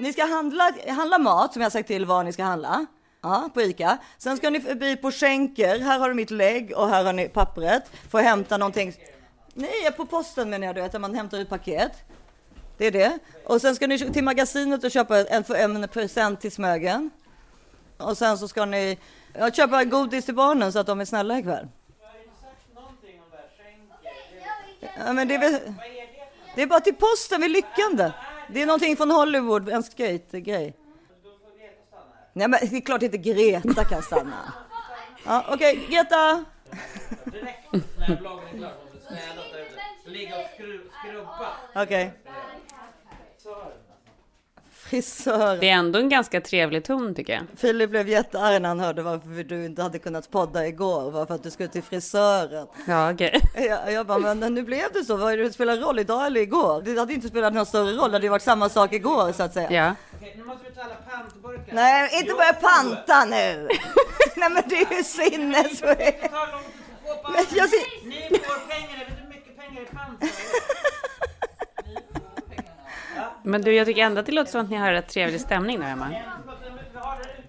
Ni ska handla, handla mat som jag sagt till var ni ska handla. Ja, på Ica. Sen ska ni förbi på skänker. Här har du mitt lägg och här har ni pappret. Får hämta någonting. Nej, på posten menar jag, du vet, där man hämtar ut paket. Det är det. Och sen ska ni till magasinet och köpa en, en present till Smögen. Och sen så ska ni ja, köpa godis till barnen så att de är snälla ikväll. Jag har inte sagt någonting om Schenker. Jag Ja, men det, är väl, det är bara till posten vid Lyckande. Det är någonting från Hollywood, en skate-grej. Nej men det är klart inte Greta kan stanna. Ja, Okej, okay. Greta! Okej. Okay frisör. Det är ändå en ganska trevlig ton tycker jag. Filip blev jättearg när han hörde varför du inte hade kunnat podda igår. Var för att du skulle till frisören. Ja, okej. Okay. Jag, jag bara, men nu blev det så. Vad är det spelar roll idag eller igår? Det hade inte spelat någon större roll. Det hade varit samma sak igår så att säga. Ja. Okej, nu måste vi ta alla pantburkar. Nej, inte börja panta nu. Nej, men det är ju sinnes. Men jag ser... Ni får pengar. Du hur mycket pengar i pant? Men du, jag tycker ändå att det låter som att ni har rätt trevlig stämning där hemma.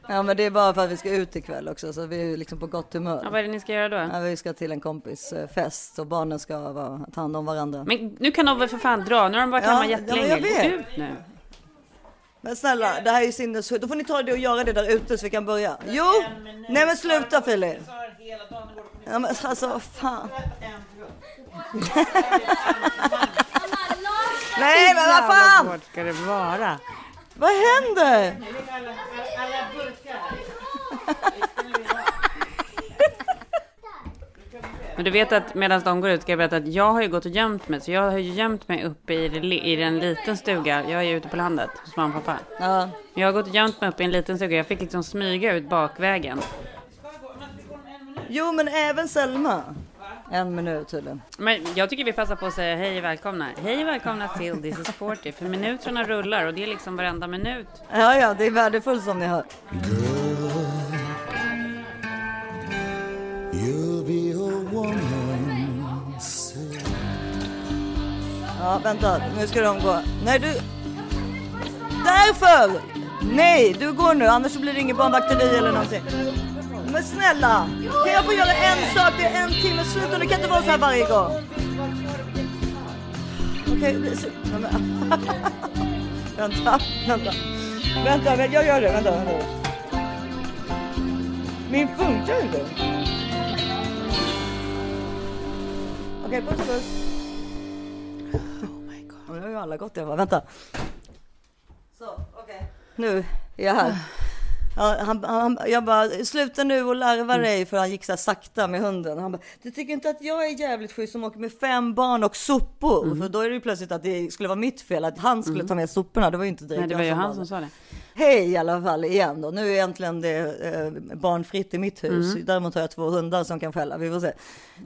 Ja, men det är bara för att vi ska ut ikväll också, så vi är liksom på gott humör. Ja, vad är det ni ska göra då? Ja, vi ska till en kompis eh, och barnen ska vara, ta hand om varandra. Men nu kan de väl för fan dra, nu har de varit ja, hemma jättelänge. Ja, jag vet. ut nu. Men snälla, det här är ju sinnessjukt. Då får ni ta det och göra det där ute så vi kan börja. Jo! Nej men sluta Filip! Ja men alltså fan. Nej, men vad fan! Vad ska det vara? Vad händer? Men du vet att medan de går ut ska jag berätta att jag har ju gått och gömt mig. Så jag har ju gömt mig uppe i, i en liten stuga. Jag är ju ute på landet hos mamma och pappa. Ja. Jag har gått och gömt mig uppe i en liten stuga. Jag fick liksom smyga ut bakvägen. Jo, men även Selma. En minut tydligen. Men jag tycker vi passar på att säga hej och välkomna. Hej och välkomna till This is 40. För minuterna rullar och det är liksom varenda minut. Ja, ja, det är värdefullt som ni hör. Ja, vänta, nu ska de gå. Nej, du... Därför! Nej, du går nu, annars blir det inget barnvakteri eller någonting. Men snälla, kan jag få göra en sak? Det är en timme slut och det kan inte vara så här varje gång. Okej, okay, vänta, vänta. Vänta, jag gör det. Vänta, vänta. Min funkar inte. Okej, okay, puss puss. Oh my god. Nu har ju alla gått i alla fall. Vänta. Så, okej. Okay. Nu är jag här. Ja, han, han, jag bara, sluta nu och larva mm. dig, för han gick så sakta med hunden. Han bara, du tycker inte att jag är jävligt schysst som åker med fem barn och sopor? Mm. För då är det ju plötsligt att det skulle vara mitt fel att han skulle mm. ta med soporna. Det var ju inte direkt Nej, det var ju han som sa det. Hej i alla fall igen då. Nu är äntligen det eh, barnfritt i mitt hus. Mm. Däremot har jag två hundar som kan skälla. Vi får se.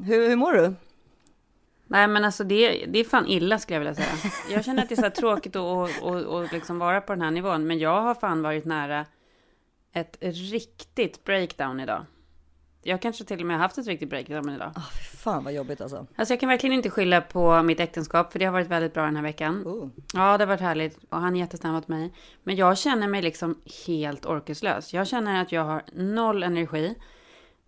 Hur, hur mår du? Nej men alltså det, det är fan illa skulle jag vilja säga. Jag känner att det är så tråkigt att och, och liksom vara på den här nivån. Men jag har fan varit nära ett riktigt breakdown idag. Jag kanske till och med haft ett riktigt breakdown idag. Oh, fan vad jobbigt alltså. Alltså jag kan verkligen inte skylla på mitt äktenskap för det har varit väldigt bra den här veckan. Oh. Ja, det har varit härligt och han är jättesnäll mot mig. Men jag känner mig liksom helt orkeslös. Jag känner att jag har noll energi.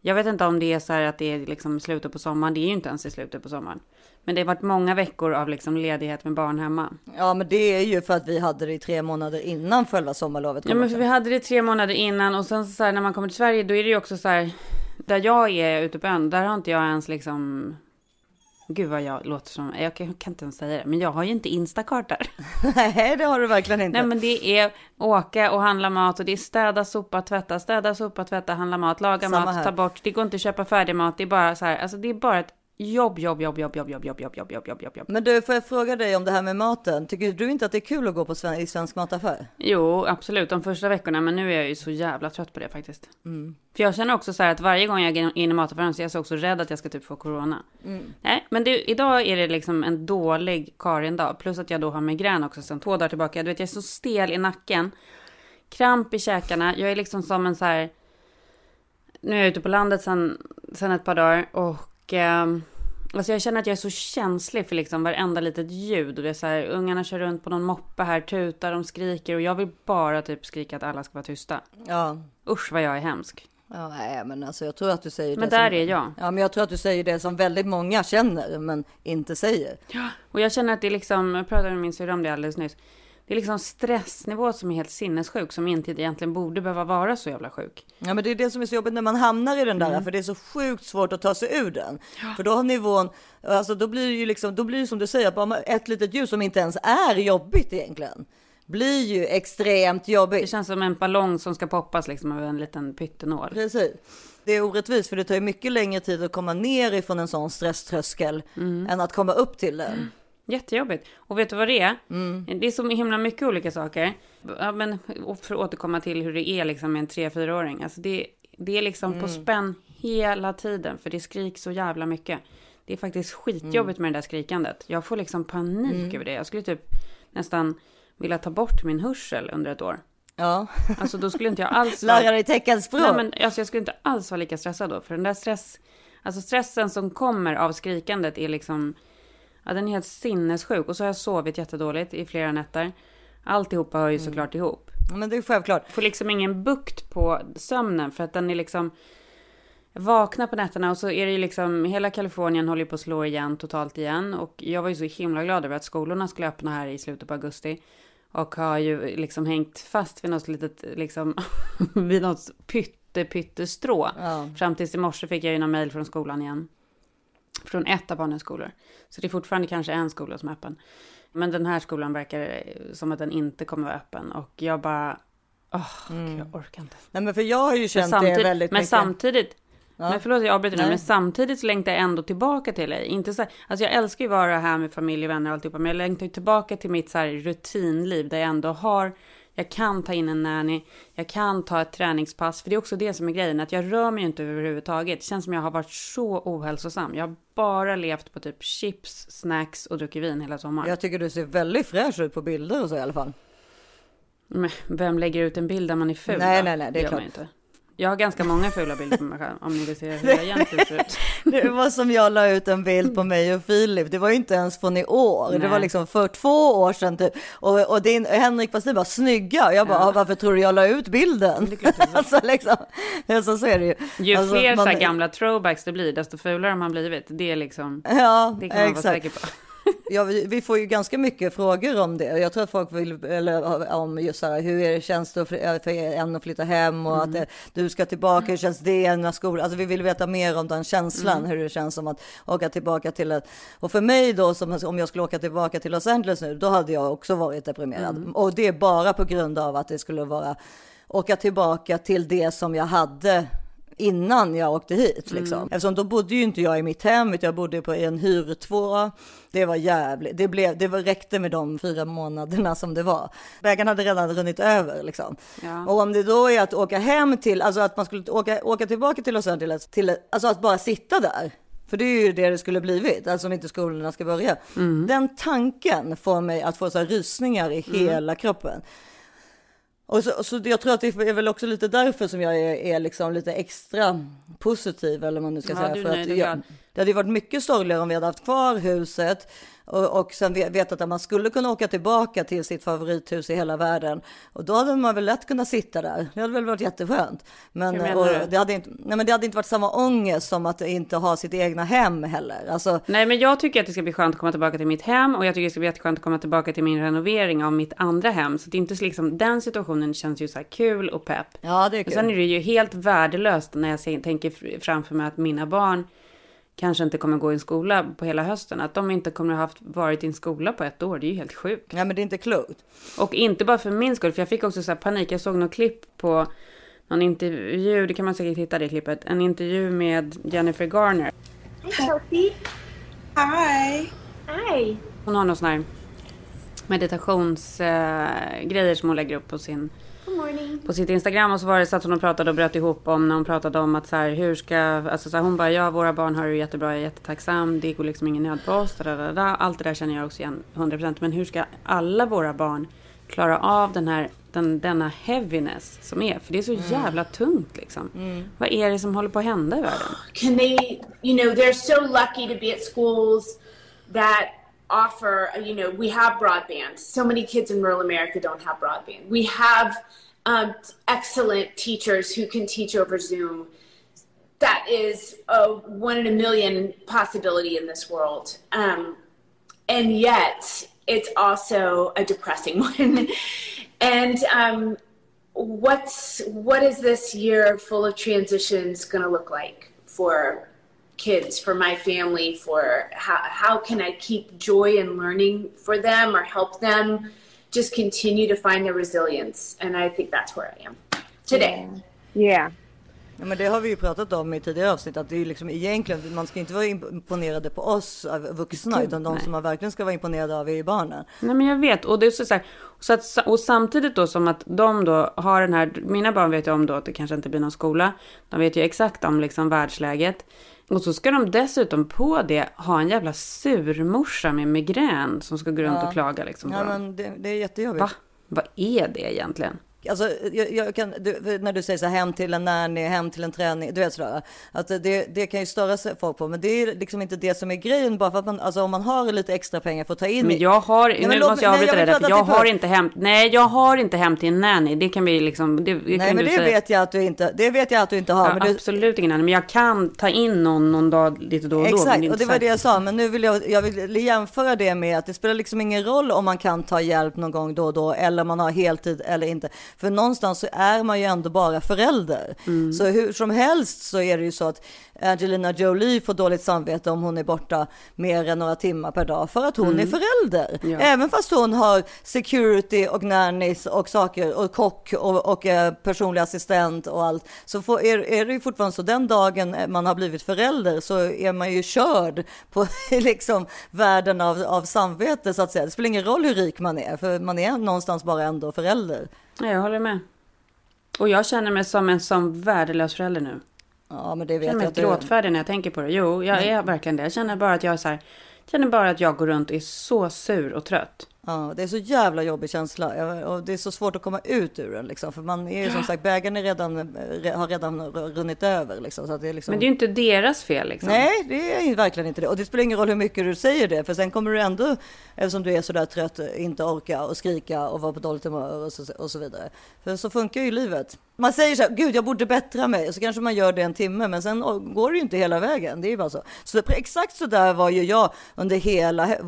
Jag vet inte om det är så här att det är liksom slutet på sommaren. Det är ju inte ens i slutet på sommaren. Men det har varit många veckor av liksom ledighet med barn hemma. Ja, men det är ju för att vi hade det i tre månader innan själva sommarlovet. Ja, men för vi hade det i tre månader innan och sen så här när man kommer till Sverige, då är det ju också så här. Där jag är ute på ön, där har inte jag ens liksom. Gud vad jag låter som, jag kan, jag kan inte ens säga det, men jag har ju inte Instacart där. Nej, det har du verkligen inte. Nej, men det är åka och handla mat och det är städa, sopa, tvätta, städa, sopa, tvätta, handla mat, laga Samma mat, här. ta bort. Det går inte att köpa färdig mat, det är bara så här, alltså det är bara ett Jobb, jobb, jobb, jobb, jobb, jobb, jobb, jobb, jobb, jobb, jobb, jobb, jobb. Men du, får jag fråga dig om det här med maten? Tycker du inte att det är kul att gå på sven i svensk mataffär? Jo, absolut, de första veckorna, men nu är jag ju så jävla trött på det faktiskt. Mm. För jag känner också så här att varje gång jag går in i mataffären så är jag så också rädd att jag ska typ få corona. Mm. Nej, men det, idag är det liksom en dålig Karin-dag, plus att jag då har migrän också sedan två dagar tillbaka. Du vet, jag är så stel i nacken, kramp i käkarna, jag är liksom som en så här... Nu är jag ute på landet sedan, sedan ett par dagar och... Eh, Alltså jag känner att jag är så känslig för liksom varenda litet ljud. Och det är så här, ungarna kör runt på någon moppe här, tutar, de skriker och jag vill bara typ skrika att alla ska vara tysta. Ja. Usch vad jag är hemsk. Ja, nej, men alltså jag tror att du säger Men det där som, är jag. Ja, men jag tror att du säger det som väldigt många känner, men inte säger. Ja, och jag känner att det är liksom, jag pratade med min syrra om det alldeles nyss. Det är liksom stressnivå som är helt sinnessjuk, som inte egentligen borde behöva vara så jävla sjuk. Ja, men det är det som är så jobbigt när man hamnar i den Mm. där, för det är så sjukt svårt att ta sig ur den. För då har nivån, alltså då blir det ju liksom, då blir det som du säger, bara ett litet ljus som inte ens är jobbigt egentligen, blir ju extremt Det jobbigt. känns som en ballong som ska poppas liksom över en liten pyttenål. Precis. Det är orättvist för det tar ju mycket längre tid att komma ner ifrån en sån stresströskel Mm. än att komma upp till den. Jättejobbigt. Och vet du vad det är? Mm. Det är så himla mycket olika saker. Ja, men för att återkomma till hur det är liksom med en 3-4-åring. Alltså det, det är liksom Mm. på spänn hela tiden. För det skriks så jävla mycket. Det är faktiskt skitjobbigt med det där skrikandet. Jag får liksom panik Mm. över det. Jag skulle typ nästan vilja ta bort min hörsel under ett år. Ja, Alltså då skulle inte jag alls vara... lära dig teckenspråk. Nej, men alltså, jag skulle inte alls vara lika stressad då. För den där stress... Alltså stressen som kommer av skrikandet är liksom... Ja, den är helt sinnessjuk. Och så har jag sovit jättedåligt i flera nätter. Alltihopa hör ju såklart ihop. Men det är självklart. Får liksom ingen bukt på sömnen för att den är liksom... Jag vaknar på nätterna och så är det ju liksom... Hela Kalifornien håller på att slå igen totalt igen. Och jag var ju så himla glad över att skolorna skulle öppna här i slutet på augusti. Och har ju liksom hängt fast vid något litet, liksom, vid något pytte, pyttestrå. Ja. Fram tills i morse fick jag ju någon mejl från skolan igen. Från ett av barnens skolor. Så det är fortfarande kanske en skola som är öppen. Men den här skolan verkar som att den inte kommer vara öppen. Och jag bara, åh, gud, jag orkar inte. Nej, men för jag har ju Men känt det väldigt men mycket. samtidigt Ja. men förlåt jag avbryter nu, men samtidigt så längtar jag ändå tillbaka till dig. Inte så, alltså jag älskar ju att vara här med familj och vänner och alltihopa, men jag längtar ju tillbaka till mitt så rutinliv där jag ändå har, jag kan ta in en nanny, jag kan ta ett träningspass, för det är också det som är grejen, att jag rör mig inte överhuvudtaget. Det känns som jag har varit så ohälsosam. Jag har bara levt på typ chips, snacks och druckit vin hela sommaren. Jag tycker du ser väldigt fräsch ut på bilder och så i alla fall. Men vem lägger ut en bild där man är ful? Nej, då? nej, nej, det är klart. inte. Jag har ganska många fula bilder på mig själv, om ni vill se hur jag egentligen ser ut. Det var som jag la ut en bild på mig och Filip. Det var ju inte ens från i år. Det Nej. var liksom för två år sedan typ. Och, och din, Henrik fast du bara snygga. Och jag bara, Ja. "Ah, varför tror du jag la ut bilden? Det det alltså liksom, alltså, så är det ju. Ju Alltså, fler man- så gamla throwbacks det blir, desto fulare har man blivit. Det är liksom, Ja, det kan man vara exakt. säker på. Ja, vi, vi får ju ganska mycket frågor om det. Jag tror att folk vill, eller om just så här, hur är det, känns det för en att flytta hem och att eh, du ska tillbaka, hur känns det när skolan, alltså vi vill veta mer om den känslan, hur det känns som att åka tillbaka till ett, och för mig då, som, om jag skulle åka tillbaka till Los Angeles nu, då hade jag också varit deprimerad. Och det är bara på grund av att det skulle vara, åka tillbaka till det som jag hade innan jag åkte hit liksom. Eftersom då bodde ju inte jag i mitt hem, utan jag bodde på en hyrtvåa. Det var jävligt, det, blev, det var, räckte med de fyra månaderna som det var. Vägen hade redan runnit över liksom. Ja. Och om det då är att åka hem till, alltså att man skulle åka, åka tillbaka till Los Angeles, till, alltså att bara sitta där. För det är ju det det skulle blivit, alltså om inte skolorna ska börja. Den tanken får mig att få så rysningar i hela kroppen. Och så, så jag tror att det är väl också lite därför som jag är, är liksom lite extra positiv eller vad man nu ska Ja, säga. För att jag, det hade ju varit mycket sorgligare om vi hade haft kvar huset och, och sen ve- vetat att man skulle kunna åka tillbaka till sitt favorithus i hela världen. Och då hade man väl lätt kunnat sitta där. Det hade väl varit jätteskönt. Men, och det, hade inte, nej, men det hade inte varit samma ångest som att inte ha sitt egna hem heller. Alltså, Nej, men jag tycker att det ska bli skönt att komma tillbaka till mitt hem och jag tycker det ska bli jätteskönt att komma tillbaka till min renovering av mitt andra hem. Så det är inte så liksom, den situationen känns ju så här kul och pepp. ja, det är Men sen är kul. det ju helt värdelöst när jag tänker fr- framför mig att mina barn kanske inte kommer gå i en skola på hela hösten. Att de inte kommer ha haft, varit i en skola på ett år. Det är ju helt sjukt. Nej, men det är inte klokt. Och inte bara för min skull, för jag fick också så här panik. Jag såg något klipp på någon intervju, det kan man säkert hitta det klippet. En intervju med Jennifer Garner. Hi, Sophie. Hi. Hi. Hon har någon sån här meditationsgrejer eh, som hon lägger upp på sin. På sitt Instagram och så var det så att hon pratade och bröt ihop om när hon pratade om att så här, hur ska, alltså så här, hon bara, ja våra barn har det jättebra, jag är jättetacksam, det går liksom ingen nöd på oss, da, da, da, allt det där känner jag också igen 100% men hur ska alla våra barn klara av den här, den, denna heaviness som är. För det är så jävla tungt liksom. Vad är det som håller på att hända i världen? Can they, you know, they're so lucky to be at schools that offer, you know, we have broadband. So many kids in rural America don't have broadband. We have um, excellent teachers who can teach over Zoom. That is a one in a million possibility in this world. Um, and yet it's also a depressing one. and um, what's what is this year full of transitions going to look like for kids, for my family, for how how can I keep joy and learning for them or help them just continue to find their resilience? And I think that's where I am today. Yeah. Ja, men det har vi ju pratat om i tidigare avsnitt att det är liksom egentligen man ska inte vara imponerade på oss vuxna utan de nej. som man verkligen ska vara imponerade av är barnen. Nej men jag vet. Och, det är så så här, så att, och samtidigt då som att de då har den här, mina barn vet ju om då att det kanske inte blir någon skola. De vet ju exakt om liksom världsläget. Och så ska de dessutom på det ha en jävla surmorsa med migrän som ska gå runt och klaga liksom Ja men det, det är jättejobbigt. Va? Vad är det egentligen? Alltså, jag, jag kan, du, när du säger så här, hem till en nanny, hem till en träning, du vet sådär. Att det, det kan ju störa sig folk på, men det är liksom inte det som är grejen. Bara för att man, alltså om man har lite extra pengar för att ta in. Men jag har, men nu låt måste jag nej, avbryta det där, för jag har inte hem, nej jag har inte hem till en nanny. Det kan vi liksom, det, det Nej men det säga. vet jag att du inte, det vet jag att du inte har. Ja, men du, Absolut ingen nanny, men jag kan ta in någon, någon dag lite då och då. men Exakt, och det var det jag sa. Men nu vill jag, jag vill jämföra det med att det spelar liksom ingen roll om man kan ta hjälp någon gång då och då eller man har heltid eller inte. För någonstans så är man ju ändå bara förälder. Mm. Så hur som helst så är det ju så att Angelina Jolie får dåligt samvete om hon är borta mer än några timmar per dag för att hon är förälder. Mm. Ja. Även fast hon har security och nannies och saker och kock och, och eh, personlig assistent och allt så får, är, är det ju fortfarande så den dagen man har blivit förälder så är man ju körd på liksom världen av, av samvete så att säga. Det spelar ingen roll hur rik man är för man är någonstans bara ändå förälder. Ja, jag håller med. Och jag känner mig som en sån värdelös förälder nu. Ja, men det Jag vet känner jag mig att du gråtfärdig när jag tänker på det. Jo, jag är verkligen det. Jag känner bara att jag är så här, känner bara att jag går runt och är så sur och trött. Ja, det är så jävla jobbig känsla och det är så svårt att komma ut ur den liksom. För man är ju som sagt, bägaren är redan, re- har redan runnit över liksom. Så att det är liksom... Men det är ju inte deras fel liksom. Nej, det är verkligen inte det. Och det spelar ingen roll hur mycket du säger det, för sen kommer du ändå, eftersom du är så där trött, inte orka och skrika och vara på dåligt humör och så, och så vidare. För så funkar ju livet. Man säger så här, gud jag borde bättra mig, och så kanske man gör det en timme, men sen går det ju inte hela vägen. Det är ju bara så. Så exakt så där var ju jag under hela he-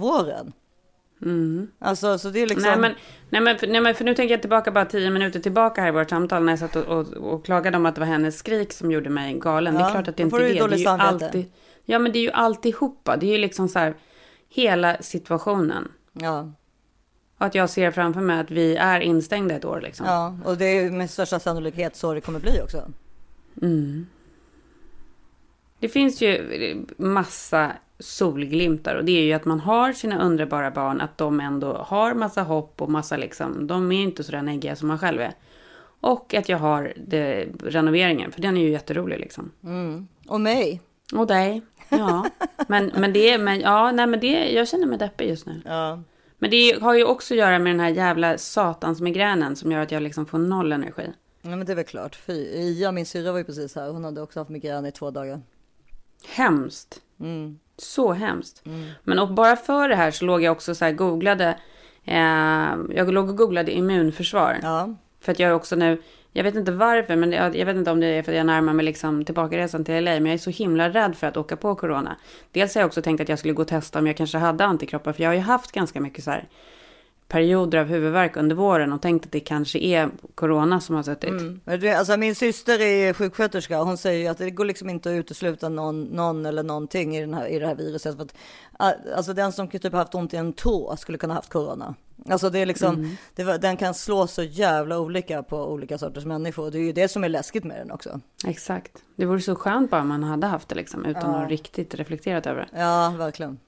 våren. Alltså, så det är liksom... Mm. Nej, men, nej, men, för- nej men för nu tänker jag tillbaka bara tio minuter tillbaka här i vårt samtal när jag satt och, och, och klagade om att det var hennes skrik som gjorde mig galen. det Ja, är klart att det inte är det. Det är ju alltid, ja men det är ju alltihopa. Det är ju liksom så här hela situationen. Ja, att jag ser framför mig att vi är instängda ett år liksom. ja, och det är med största sannolikhet så det kommer bli också. Det finns ju massa solglimtar och det är ju att man har sina underbara barn, att de ändå har massa hopp och massa liksom, de är inte så där neggiga som man själv är. Och att jag har det, renoveringen, för den är ju jätterolig liksom. Och mig. Och dig, ja. Men, men det, men ja, nej men det, jag känner mig deppig just nu. Ja. Men det har ju också att göra med den här jävla satans migränen som gör att jag liksom får noll energi. Ja, men det är väl klart. Fy, Ia, min syrra var ju precis här. Hon hade också haft migrän i två dagar. Hemskt. Så hemskt. Men och bara för det här så låg jag också så här googlade. Eh, jag låg och googlade immunförsvar. Ja, För att jag är också nu, jag vet inte varför, men jag, jag vet inte om det är för att jag närmar mig liksom tillbakaresan till LA, men jag är så himla rädd för att åka på corona. Dels har jag också tänkt att jag skulle gå och testa om jag kanske hade antikroppar, för jag har ju haft ganska mycket så här perioder av huvudvärk under våren och tänkt att det kanske är corona som har suttit. Det- Alltså min syster är sjuksköterska och hon säger att det går liksom inte att utesluta någon, någon eller någonting i, den här, i det här viruset. För att, alltså den som typ haft ont i en tå skulle kunna haft corona. Alltså det är liksom, det, var- den kan slå så jävla olika på olika sorters människor. Det är ju det som är läskigt med den också. Exakt. Det vore så skönt bara om man hade haft det liksom, utan att riktigt reflekterat över det. Ja, verkligen.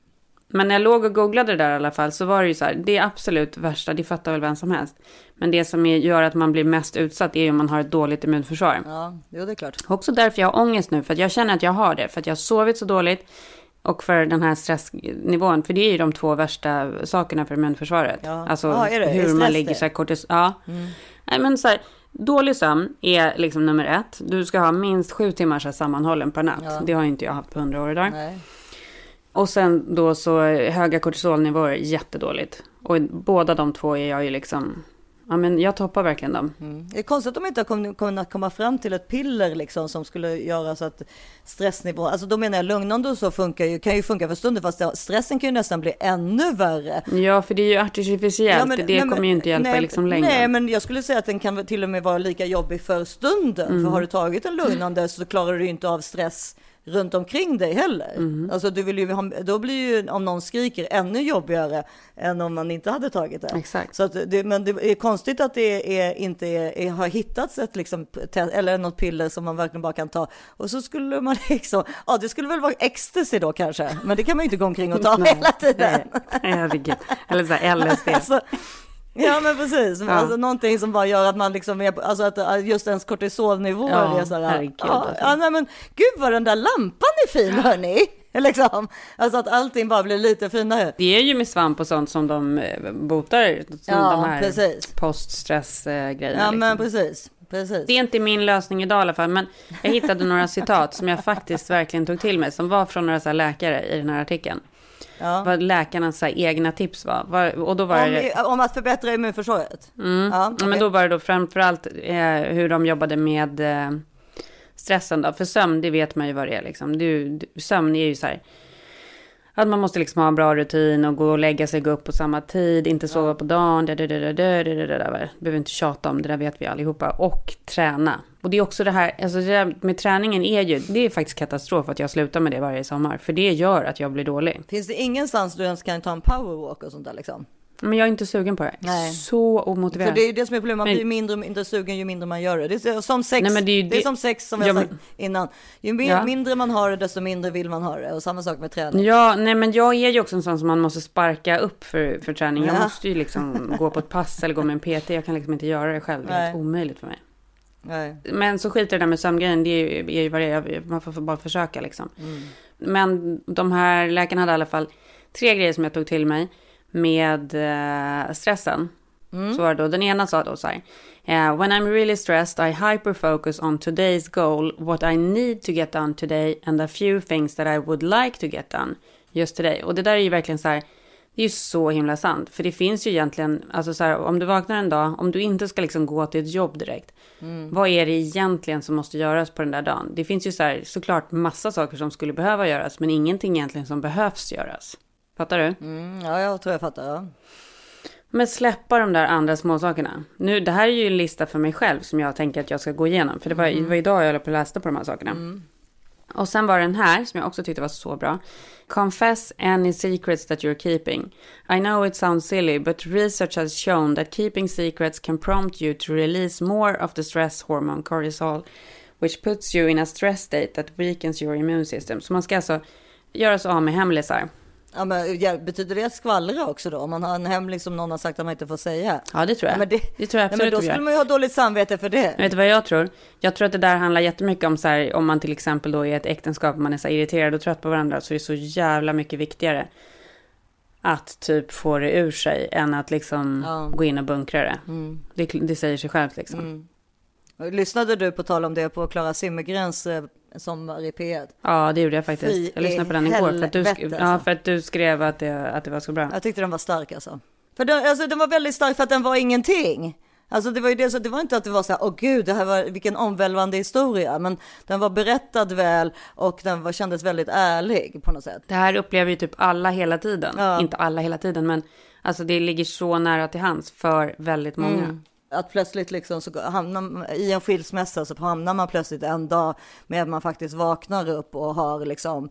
Men när jag låg och googlade det där i alla fall så var det ju så här, det absolut värsta, det fattar väl vem som helst. Men det som är, gör att man blir mest utsatt är ju om man har ett dåligt immunförsvar. Ja, jo, det är klart. Också därför jag har ångest nu, för att jag känner att jag har det. För att jag har sovit så dåligt. Och för den här stressnivån, för det är ju de två värsta sakerna för immunförsvaret. Ja. Alltså är? Är hur man ligger så här kortis... Ja. Nej, men så här, dålig sömn är liksom nummer ett. Du ska ha minst sju timmar så här sammanhållen per natt. Ja. Det har ju inte jag haft på hundra år idag. Nej. Och sen då så höga kortisolnivåer, jättedåligt. Och båda de två är jag ju liksom... Ja, men jag toppar verkligen dem. Mm. Det är konstigt att de inte har kunnat komma fram till ett piller liksom som skulle göra så att stressnivån, alltså då menar jag lugnande och så funkar ju, kan ju funka för stunden fast stressen kan ju nästan bli ännu värre. Ja, för det är ju artificiellt. Ja, men- det nej, kommer ju inte hjälpa nej, liksom längre. Nej, men jag skulle säga att den kan till och med vara lika jobbig för stunden. Mm. För har du tagit en lugnande så klarar du ju inte av stress runt omkring dig heller. Mm. Alltså du vill ju ha, då blir ju om någon skriker ännu jobbigare än om man inte hade tagit det. Exakt. Så det, men det är konstigt att det är, inte är, har hittats ett liksom, eller något piller som man verkligen bara kan ta. Och så skulle man liksom, ja det skulle väl vara ecstasy då kanske, men det kan man ju inte gå omkring och ta hela tiden. Nej, herregud. Eller så här LSD. Alltså, ja men precis, Ja. alltså, någonting som bara gör att man liksom är, alltså att just ens kortisolnivåer Ja, är så här, herregud, ja, alltså. ja, nej men gud vad den där lampan är fin hörni. Liksom. Alltså att allting bara blir lite finare. Det är ju med svamp och sånt som de eh, botar som Ja, de här precis. poststressgrejerna. Ja men liksom. precis, precis. Det är inte min lösning idag i alla fall, men jag hittade några citat som jag faktiskt verkligen tog till mig, som var från några så läkare i den här artikeln. Ja. Vad läkarnas så här, egna tips var. var och då var om, det... om att förbättra immunförsvaret? Mm. Ja, okay. Men då var det då framförallt eh, hur de jobbade med eh, stressen då. För sömn, det vet man ju vad det är liksom. Du, du, sömn är ju så här. Att man måste liksom ha en bra rutin och gå och lägga sig, gå upp på samma tid, inte sova ja. på dagen. Da. Behöver inte tjata om, det där vet vi allihopa. Och träna. Och det är också det här, alltså det där med träningen är ju, det är faktiskt katastrof att jag slutar med det varje sommar. För det gör att jag blir dålig. Finns det ingenstans du ens kan ta en powerwalk och sånt där liksom? Men jag är inte sugen på det. Nej. Så omotiverad. För det är ju det som är problemet, man Men- blir mindre och mindre sugen ju mindre man gör det. Det är som sex, Nej, men det är det är som sex som jag Ja, sagt men- innan. Ju Ja. mindre man har det, desto mindre vill man ha det. Och samma sak med träning. Ja, nej men jag är ju också en sån som man måste sparka upp för, för träning. Jag Ja. måste ju liksom gå på ett pass eller gå med en PT. Jag kan liksom inte göra det själv. Det är helt omöjligt för mig. Nej. Men så skiter det där med sömngrejen. Det är ju, är ju vad det är. Man får bara försöka liksom. Men de här läkarna hade i alla fall tre grejer som jag tog till mig med eh, stressen. Så var det då, den ena sa då så här. eh, when I'm really stressed I hyperfocus on today's goal, what I need to get done today and a few things that I would like to get done just today. Och det där är ju verkligen så här, det är ju så himla sant. För det finns ju egentligen, alltså så här, om du vaknar en dag, om du inte ska liksom gå till ett jobb direkt. Vad är det egentligen som måste göras på den där dagen? Det finns ju så här, såklart massa saker som skulle behöva göras, men ingenting egentligen som behövs göras. Fattar du? Mm, ja, jag tror jag fattar. Ja. Men släppa de där andra småsakerna. Nu, det här är ju en lista för mig själv som jag tänker att jag ska gå igenom. För det var, det var idag jag höll på att läsa på de här sakerna. Och sen var den här som jag också tyckte var så bra. Confess any secrets that you're keeping. I know it sounds silly, but research has shown that keeping secrets can prompt you to release more of the stress hormone cortisol, which puts you in a stress state that weakens your immune system. Så man ska alltså göra sig av med hemlisar. Ja, men, ja, betyder det att skvallra också då? Om man har en hemlig som någon har sagt att man inte får säga? Ja, det tror jag. Ja, men det, det tror jag nej, men absolut då skulle man ju ha dåligt samvete för det. Vet du vad jag tror? Jag tror att det där handlar jättemycket om så här, om man till exempel då är ett äktenskap, man är så irriterad och trött på varandra, så är det så jävla mycket viktigare att typ få det ur sig än att liksom Ja. gå in och bunkra det. Mm. det. Det säger sig självt liksom. Mm. Lyssnade du på tal om det på Klara Zimmergrens eh, sommar i P1? Ja, det gjorde jag faktiskt. Fy jag lyssnade på den igår för att, du sk- helvete, ja, alltså. för att du skrev att det, att det var så bra. Jag tyckte den var stark alltså. För den, alltså, den var väldigt stark för att den var ingenting. Alltså det var ju det, så det var inte att det var så här, åh gud, det här var vilken omvälvande historia, men den var berättad väl och den var, kändes väldigt ärlig på något sätt. Det här upplever ju typ alla hela tiden. Ja. Inte alla hela tiden, men alltså det ligger så nära till hands för väldigt många. Mm. Att plötsligt liksom så hamnar man, i en skilsmässa så hamnar man plötsligt en dag med att man faktiskt vaknar upp och har liksom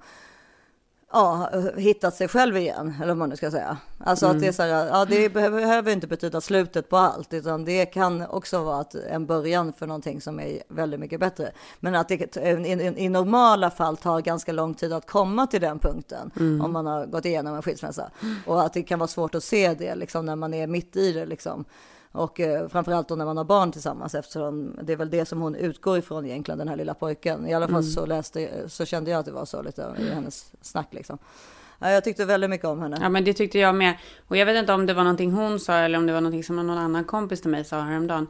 ja, hittat sig själv igen, eller vad man nu ska säga. Alltså att det är så här, ja det behöver, inte betyda slutet på allt, utan det kan också vara att en början för någonting som är väldigt mycket bättre. Men att det i, i, i normala fall tar ganska lång tid att komma till den punkten, om man har gått igenom en skilsmässa. Och att det kan vara svårt att se det liksom när man är mitt i det liksom. Och eh, framförallt då när man har barn tillsammans eftersom det är väl det som hon utgår ifrån egentligen, den här lilla pojken. I alla fall mm. så, läste, så kände jag att det var så lite i hennes snack liksom. Ja, jag tyckte väldigt mycket om henne. Ja, men det tyckte jag med. Och jag vet inte om det var någonting hon sa eller om det var någonting som någon annan kompis till mig sa häromdagen.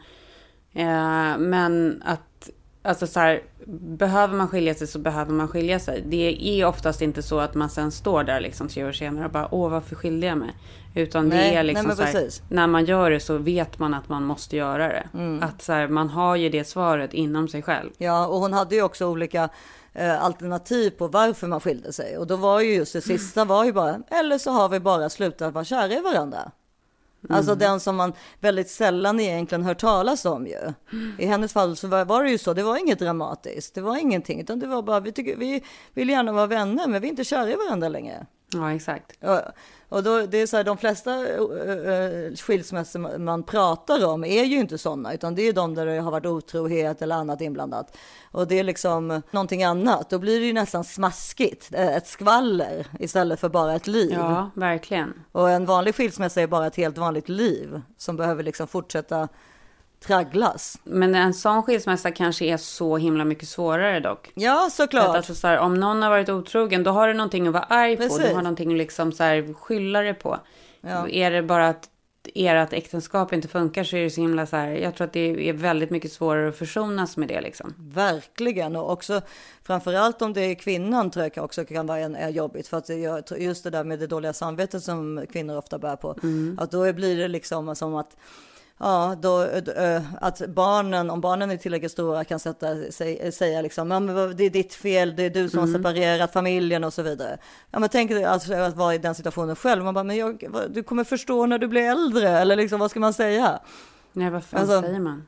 Eh, men att, alltså så här, behöver man skilja sig så behöver man skilja sig. Det är oftast inte så att man sen står där liksom tre år senare och bara, åh varför skilde jag mig? Utan nej, det är liksom nej, här, när man gör det så vet man att man måste göra det. Mm. Att så här, man har ju det svaret inom sig själv. Ja, och hon hade ju också olika eh, alternativ på varför man skilde sig. Och då var ju just det sista var ju bara, eller så har vi bara slutat vara kära i varandra. Mm. Alltså den som man väldigt sällan egentligen hör talas om ju. I hennes fall så var, var, det ju så, det var inget dramatiskt, det var ingenting, utan det var bara, vi, tycker, vi vill gärna vara vänner, men vi är inte kära i varandra längre. Ja, exakt. Och, och då, det är så här, de flesta uh, skilsmässor man pratar om är ju inte sådana, utan det är de där det har varit otrohet eller annat inblandat. Och det är liksom någonting annat. Då blir det ju nästan smaskigt, ett skvaller istället för bara ett liv. Ja, verkligen. Och en vanlig skilsmässa är bara ett helt vanligt liv som behöver liksom fortsätta tragglas. Men en sån skilsmässa kanske är så himla mycket svårare dock. Ja, såklart. Att alltså, så här, om någon har varit otrogen, då har du någonting att vara arg Precis. på. Du har någonting att liksom så här, skylla det på. Ja. Är det bara att ert äktenskap inte funkar så är det så himla så här. Jag tror att det är väldigt mycket svårare att försonas med det liksom. Verkligen och också framförallt om det är kvinnan tror jag också kan vara en, är jobbigt för att just det där med det dåliga samvetet som kvinnor ofta bär på. Mm. Att då blir det liksom som att Ja, då, att barnen, om barnen är tillräckligt stora kan sätta sig, säga liksom, ja, men det är ditt fel, det är du som mm. har separerat familjen och så vidare. Ja, men tänk dig alltså att vara i den situationen själv, man bara, men jag, du kommer förstå när du blir äldre, eller liksom, vad ska man säga? Nej, vad fan alltså, säger man?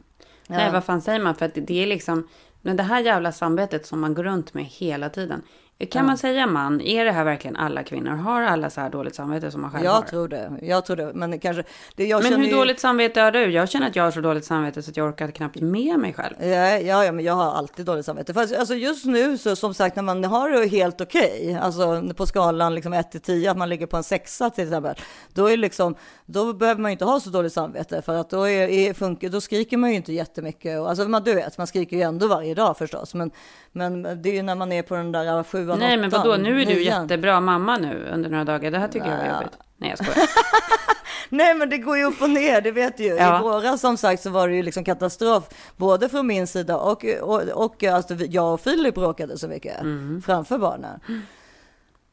Ja. Nej, vad fan säger man? För att det är liksom, men det här jävla samvetet som man går runt med hela tiden. Kan man säga man? Är det här verkligen alla kvinnor? Har alla så här dåligt samvete som man själv jag har? Tror det. Jag tror det. Men kanske... Det, jag men hur ju... dåligt samvete har du? Jag känner att jag har så dåligt samvete så att jag orkar knappt med mig själv. Ja, ja, ja men jag har alltid dåligt samvete. Fast, alltså just nu så som sagt när man har det helt okej, okay, alltså på skalan liksom 1 till 10, att man ligger på en sexa till exempel, då är liksom, då behöver man ju inte ha så dåligt samvete för att då, är, är, funkar, då skriker man ju inte jättemycket. Alltså man, du vet, man skriker ju ändå varje dag förstås, men, men det är ju när man är på den där sjuan, Nej, men vadå, nu är du nian. jättebra mamma nu under några dagar. Det här tycker ja. jag var jobbigt. Nej, jag skojar. Nej, men det går ju upp och ner, det vet du ju. Ja. I våras som sagt så var det ju liksom katastrof, både från min sida och, och, och alltså, jag och Filip bråkade så mycket mm. framför barnen.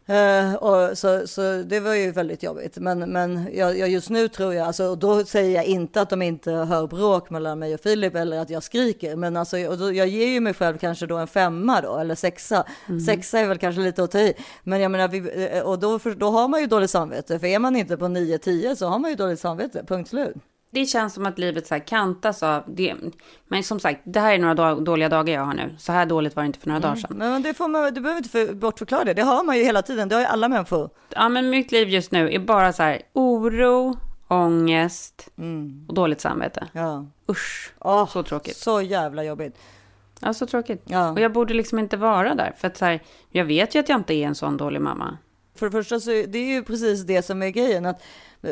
Uh, och så, så det var ju väldigt jobbigt. Men, men jag, jag just nu tror jag, alltså, och då säger jag inte att de inte hör bråk mellan mig och Filip eller att jag skriker. Men alltså, och då, jag ger ju mig själv kanske då en femma då, eller sexa. Mm. Sexa är väl kanske lite att ta i. Men jag menar, vi, eh, och då, då har man ju dåligt samvete. För är man inte på 9-10 så har man ju dåligt samvete, punkt slut det känns som att livet så här kantas av det. Men som sagt, det här är några dåliga dagar jag har nu. Så här dåligt var det inte för några mm. dagar sedan. Men det får man, du behöver inte för, bortförklara det. Det har man ju hela tiden. Det har ju alla människor. Ja, men mitt liv just nu är bara så här oro, ångest mm. och dåligt samvete. Ja. Usch, oh, så tråkigt. Så jävla jobbigt. Ja, så tråkigt. Ja. Och jag borde liksom inte vara där. För att så här, jag vet ju att jag inte är en sån dålig mamma. För det första så det är ju precis det som är grejen. Att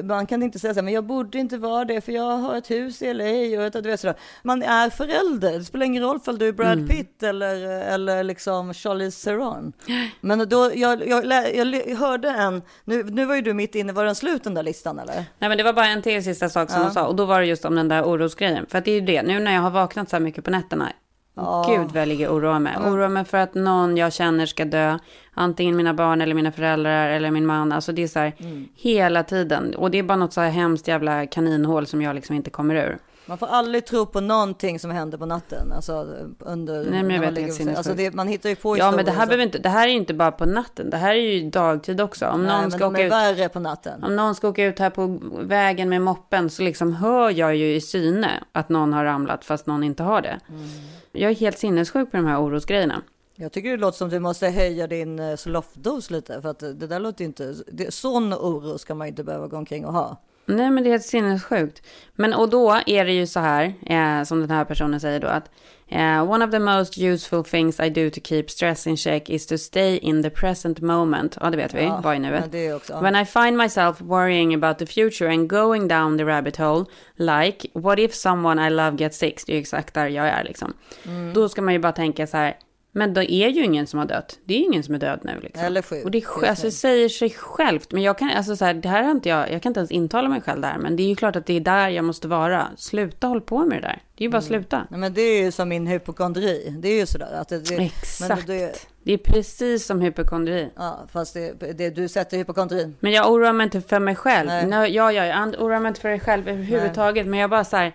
man kan inte säga så här, men jag borde inte vara det för jag har ett hus i LA och ett, du vet sådär. Man är förälder, det spelar ingen roll för du är Brad mm. Pitt eller, eller liksom Charlize Theron. Men då, jag, jag, jag, hörde en, nu, nu var ju du mitt inne, var den slut den där listan eller? Nej men det var bara en till sista sak som ja. hon sa och då var det just om den där orosgrejen. För att det är ju det, nu när jag har vaknat så här mycket på nätterna, Oh. Gud vad jag ligger och oroar mig. Oroar mig för att någon jag känner ska dö. Antingen mina barn eller mina föräldrar eller min man. Alltså det är så här mm. hela tiden. Och det är bara något så här hemskt jävla kaninhål som jag liksom inte kommer ur. Man får aldrig tro på någonting som händer på natten. Alltså under... Nej men jag vet inte. Alltså det, man hittar ju på Ja men det här, behöver inte, det här är inte bara på natten. Det här är ju dagtid också. Om Nej, någon ska åka är ut, värre på natten. Om någon ska åka ut här på vägen med moppen så liksom hör jag ju i syne att någon har ramlat fast någon inte har det. Mm. Jag är helt sinnessjuk på de här orosgrejerna. Jag tycker det låter som du måste höja din eh, sloffdos lite, för att det där låter inte... Det, sån oro ska man inte behöva gå omkring och ha. Nej, men det är helt sinnessjukt. Men och då är det ju så här, eh, som den här personen säger då, att eh, one of the most useful things I do to keep stress in check is to stay in the present moment. Ja, det vet vi, Ja, nuet. det är också- ja. When I find myself worrying about the future and going down the rabbit hole, like, what if someone I love gets sick? Det är ju exakt där jag är liksom. Mm. Då ska man ju bara tänka så här, men då är ju ingen som har dött. Det är ju ingen som är död nu liksom. Eller sjuk, Och det, är, alltså, det säger sig självt. Men jag kan, alltså så här, det här har inte jag, jag kan inte ens intala mig själv där. Men det är ju klart att det är där jag måste vara. Sluta håll på med det där. Det är ju bara att sluta. Nej, men det är ju som min hypokondri. Det är ju sådär. Att det, det, Exakt. Men det, Det är precis som hypokondri. ja, fast det, det, du sätter hypokondrin. Men jag oroar mig inte för mig själv. Nej. Nej. Ja, ja, jag oroar mig inte för dig själv överhuvudtaget. Men jag bara så här,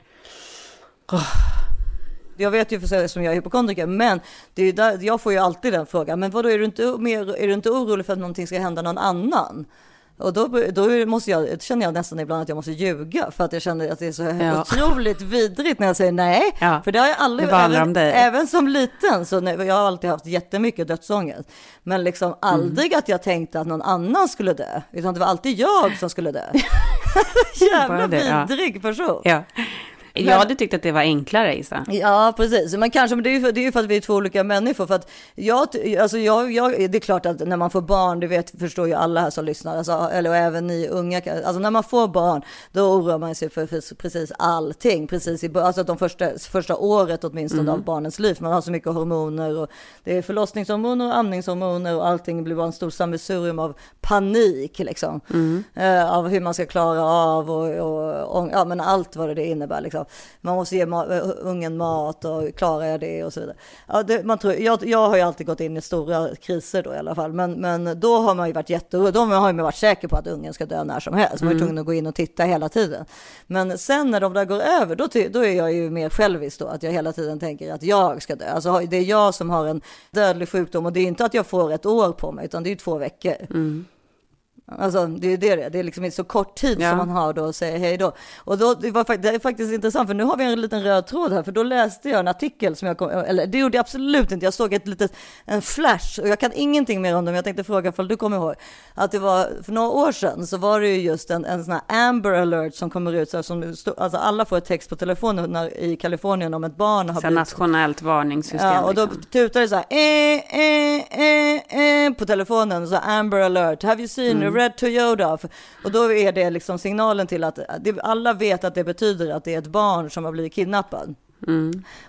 Jag vet ju för som jag är hypokondriker, men det är där, jag får ju alltid den frågan. Men vadå, är du inte, mer, är du inte orolig för att någonting ska hända någon annan? Och då, då måste jag, känner jag nästan ibland att jag måste ljuga för att jag känner att det är så Ja. otroligt vidrigt när jag säger nej. Ja. För det har jag aldrig, även, även som liten, så nej, jag har alltid haft jättemycket dödsångest. Men liksom aldrig att jag tänkte att någon annan skulle dö, utan det var alltid jag som skulle dö. Jävla det, ja. vidrig person. ja. Jag hade tyckt att det var enklare, Isa. Ja, precis. Men kanske, men det är ju för, det är för att vi är två olika människor. För att jag, alltså jag, jag, det är klart att när man får barn, det vet, förstår ju alla här som lyssnar, alltså, eller även ni unga, alltså när man får barn, då oroar man sig för, precis allting, precis i alltså de första, första året åtminstone av barnens liv. Man har så mycket hormoner och det är förlossningshormoner och amningshormoner och allting blir bara en stor sammelsurium av panik liksom. Eh, av hur man ska klara av och, och, och ja, men allt vad det innebär liksom. Man måste ge ma- ungen mat och klarar jag det och så vidare. Ja, det, man tror, jag, jag har ju alltid gått in i stora kriser då i alla fall, men, men då har man ju varit jätteorolig. Då har man ju varit säker på att ungen ska dö när som helst. Man är tvungen att gå in och titta hela tiden. Men sen när de där går över, då, då är jag ju mer självisk då, att jag hela tiden tänker att jag ska dö. Alltså det är jag som har en dödlig sjukdom och det är inte att jag får ett år på mig, utan det är ju två veckor. Alltså det är det det är. Liksom så kort tid Ja. som man har då att säga hej då. Och då, det, var, det är faktiskt intressant för nu har vi en liten röd tråd här för då läste jag en artikel som jag kom, eller det gjorde jag absolut inte. Jag såg ett litet, en flash och jag kan ingenting mer om det men jag tänkte fråga ifall du kommer ihåg. Att det var för några år sedan så var det ju just en, en sån här Amber alert som kommer ut så som alltså alla får ett text på telefonen när, i Kalifornien om ett barn har Så blivit nationellt varningssystem. Ja, och då liksom. tutar det så här eh, eh, eh, eh, på telefonen, så Amber alert, have you seen a red Toyota? Och då är det liksom signalen till att alla vet att det betyder att det är ett barn som har blivit kidnappad.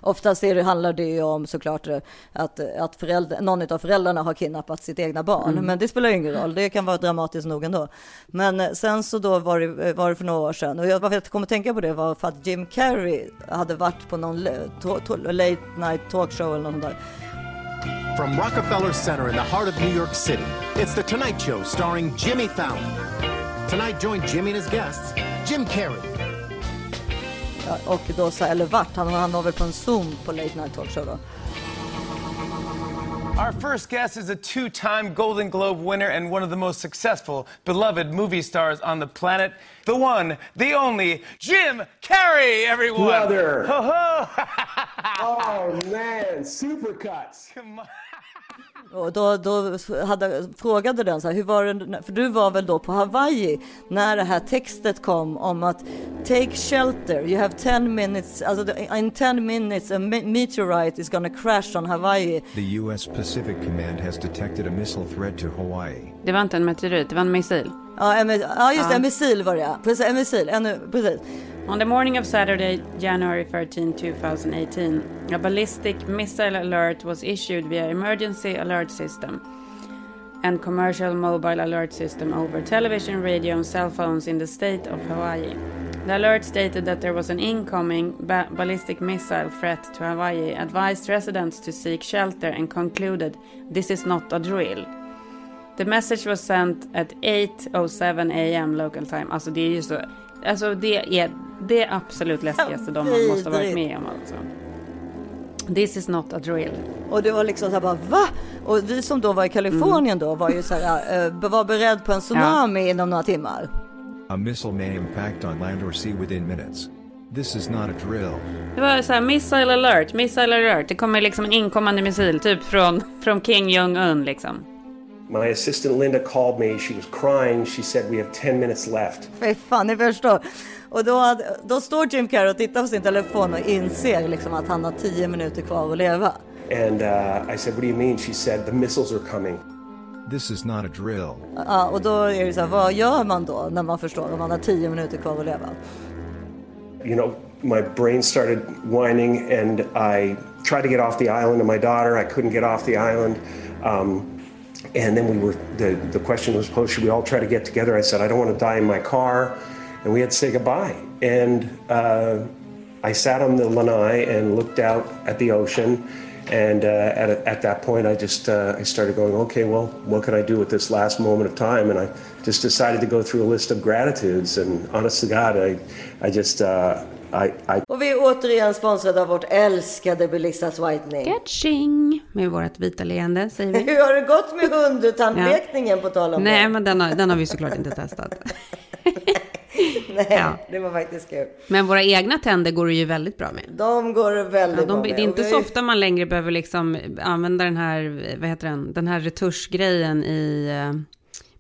Oftast är det, handlar det ju om såklart eh, att, att förälder, någon av föräldrarna har kidnappat sitt egna barn. Men det spelar ju ingen roll, det kan vara dramatiskt nog ändå. Men eh, sen så då var det, eh, var det för några år sedan, och jag, varför jag kom att tänka på det var för att Jim Carrey hade varit på någon to- to- late night talkshow eller något där. From Rockefeller Center in the heart of New York City, it's The Tonight Show starring Jimmy Fallon. Tonight, join Jimmy and his guests, Jim Carrey, och då så, eller vart, han, han var väl på en Zoom på late night talkshow då. Our first guest is a two time Golden Globe winner and one of the most successful, beloved movie stars on the planet. The one, the only, Jim Carrey, everyone! Brother. Ho, ho. Oh man, supercuts. Come on. Och då, då hade, frågade den så här, hur var det, för du var väl då på Hawaii när det här textet kom om att take shelter, you have 10 minutes, alltså in 10 minutes a me- meteorite is gonna crash on Hawaii. The U.S. Pacific Command has detected a missile threat to Hawaii. Det var inte en meteorit, det var en missil. Ja, ja just det, missil var det ja. Precis, en missil, ännu, precis. On the morning of Saturday, January 13, 2018, a ballistic missile alert was issued via emergency alert system and commercial mobile alert system over television, radio, and cell phones in the state of Hawaii. The alert stated that there was an incoming ba- ballistic missile threat to Hawaii, advised residents to seek shelter, and concluded this is not a drill. The message was sent at 8.07 am local time. Alltså det är ju så. Alltså det är det absolut läskigaste de man måste ha varit med om alltså. This is not a drill. Och det var liksom så här bara va? Och vi som då var i Kalifornien då var ju så här, eh, var beredd på en tsunami inom några timmar. A missile may impact on land or sea within minutes. This is not a drill. Det var så här missile alert, missile alert. Det kommer liksom en inkommande missil typ från, från King Jong-Un liksom. My assistant Linda called me. She was crying. She said, We have 10 minutes left. Fy fan, ni förstår. Och då, hade, då står Jim Carrey och tittar på sin telefon och inser liksom att han har tio minuter kvar att leva. And uh, I said, What do you mean? She said, The missiles are coming. This is not a drill. Ja, och då är det så här, vad gör man då när man förstår om man har tio minuter kvar att leva? You know, my brain started whining, and I tried to get off the island of my daughter. I couldn't get off the island. Um, and then we were, the, the question was posed, should we all try to get together? I said, I don't want to die in my car. And we had to say goodbye. And uh, I sat on the lanai and looked out at the ocean. And uh, at, at that point, I just uh, I started going, okay, well, what can I do with this last moment of time? And I just decided to go through a list of gratitudes. And honest to God, I, I just uh, I, I Och vi är återigen sponsrade av vårt älskade Belissas Whitening. Catching! Med vårt vita leende, säger vi. Hur har det gått med hundtandlekningen på tal om Nej, det? men den har, den har vi såklart inte testat. Nej, Ja. det var faktiskt kul. Men våra egna tänder går det ju väldigt bra med. De går väldigt Ja, bra de, med. det är inte så ofta man längre behöver liksom använda den här, vad heter den, den här retuschgrejen i, eh,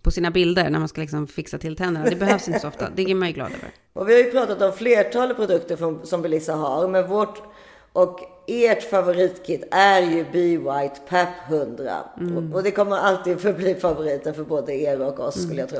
på sina bilder när man ska liksom fixa till tänderna. Det behövs inte så ofta, det är man ju glad över. Och vi har ju pratat om flertalet produkter från, som Belissa har, men vårt och ert favoritkit är ju Be White PAP 100. Mm. Och, och det kommer alltid förbli favoriten för både er och oss skulle jag tro.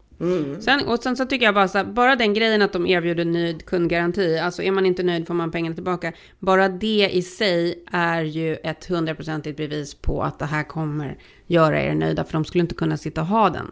Mm. Sen, och sen så tycker jag bara så här, bara den grejen att de erbjuder nöjd kundgaranti, alltså är man inte nöjd får man pengarna tillbaka. Bara det i sig är ju ett hundraprocentigt bevis på att det här kommer göra er nöjda, för de skulle inte kunna sitta och ha den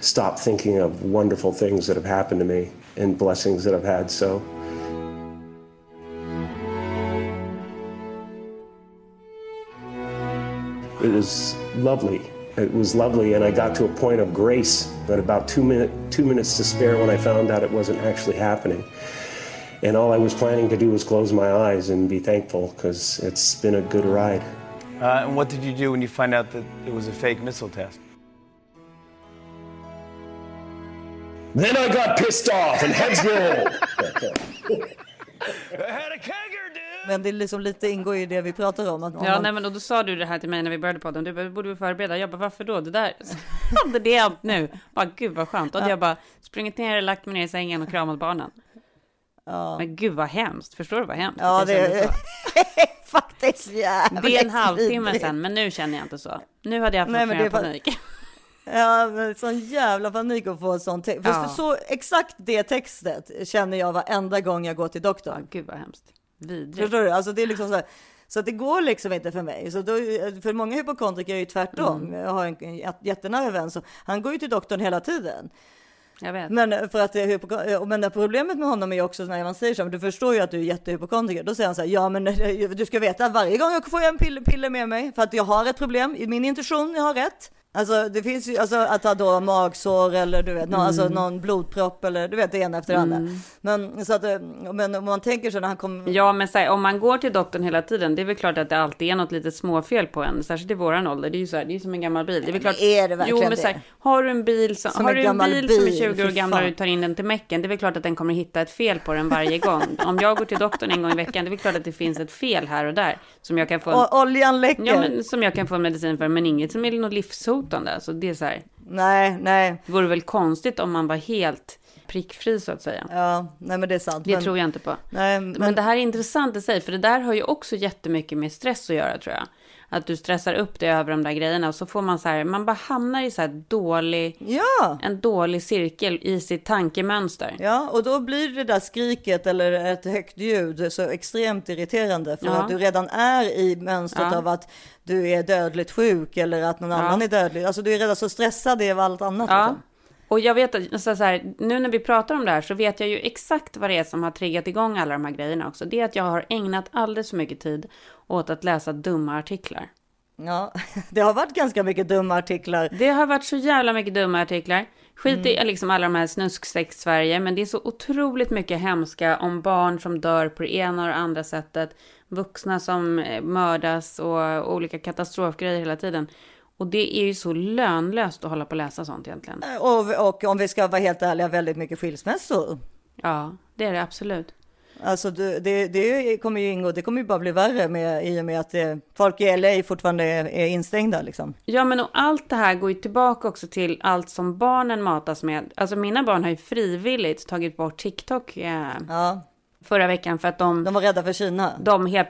stop thinking of wonderful things that have happened to me and blessings that I've had. So it was lovely. It was lovely, and I got to a point of grace at about two minute two minutes to spare when I found out it wasn't actually happening. And all I was planning to do was close my eyes and be thankful because it's been a good ride. Uh, and what did you do when you find out that it was a fake missile test? Then I got pissed off and heads roll. I had a kegger, dude! Men det är liksom lite ingår i det vi pratar om. Att om Ja, man, nej, men och då sa du det här till mig när vi började podden. Du bara, "Vi borde vi förbereda? Jag bara, varför då? Det där, hade det hänt nu? Bara, gud vad skönt. Och jag bara sprungit ner, lagt mig ner i sängen och kramat barnen. Men gud vad hemskt. Förstår du vad hemskt? ja, det är faktiskt jävligt Det är en halvtimme sedan, men nu känner jag inte så. Nu hade jag fått mer panik. Ja, men sån jävla panik att få sån text. För Ja. så exakt det textet känner jag varenda gång jag går till Ja, doktorn. gud vad hemskt. Vidrigt. Förstår du? Alltså det är liksom så här. Så att det går liksom inte för mig. Så då, för många hypokondriker är ju tvärtom. Mm. Jag har en, en jät- jättenära vän, så han går ju till doktorn hela tiden. Men, för att hypoko- och men det problemet med honom är också när man säger så, här, du förstår ju att du är jättehypokondriker. Då säger han så här, ja men eh, du ska veta varje gång jag får en piller, piller med mig för att jag har ett problem. I min intuition, jag har rätt. Alltså det finns ju, alltså att ha då magsår eller du vet, någon, alltså Mm. någon blodpropp eller du vet det ena efter det andra. Men så att, eh, men om man tänker sig när han kom, Ja, men så här, om man går till doktorn hela tiden, det är väl klart att det alltid är något litet småfel på en, särskilt i våran ålder. Det är ju så här, det är som en gammal bil. Det är väl klart. är det verkligen jo, men så här, har du en bil som, Som har du en gammal bil, som är bil, 20 år gammal och du tar in den till mecken, det är väl klart att den kommer hitta ett fel på den varje gång. om jag går till doktorn en gång i veckan, det är väl klart att det finns ett fel här och där som jag kan få. oljan läcker. Ja, men som jag kan få medicin för, men inget som är något livshotande. Alltså det är så här, Nej, nej, det vore väl konstigt om man var helt prickfri så att säga. ja, nej men det är sant. Det men, tror jag inte på. Nej, Men, men, det här är intressant i sig, för det där har ju också jättemycket med stress att göra tror jag. Att du stressar upp dig över de där grejerna och så får man så här, man bara hamnar i så här dålig, ja. en dålig cirkel i sitt tankemönster. Ja, och då blir det där skriket eller ett högt ljud så extremt irriterande för Ja. att du redan är i mönstret Ja. av att du är dödligt sjuk eller att någon annan är dödlig. Alltså du är redan så stressad av allt annat. Liksom. Och jag vet att, så så här, nu när vi pratar om det här så vet jag ju exakt vad det är som har triggat igång alla de här grejerna också. Det är att jag har ägnat alldeles för mycket tid åt att läsa dumma artiklar. Ja, det har varit ganska mycket dumma artiklar. Det har varit så jävla mycket dumma artiklar. Skit Mm. i liksom alla de här snusksex Sverige, men det är så otroligt mycket hemska om barn som dör på det ena och det andra sättet. Vuxna som eh, mördas och olika katastrofgrejer hela tiden. Och det är ju så lönlöst att hålla på och läsa sånt egentligen. Och, och om vi ska vara helt ärliga, väldigt mycket skilsmässor. Ja, det är det absolut. Alltså det, det, kommer ju ingå, det kommer ju bara bli värre med, i och med att det, folk i LA fortfarande är, är instängda liksom. Ja, men och allt det här går ju tillbaka också till allt som barnen matas med. Alltså mina barn har ju frivilligt tagit bort TikTok eh, Ja, förra veckan för att de... de var rädda för Kina. de helt,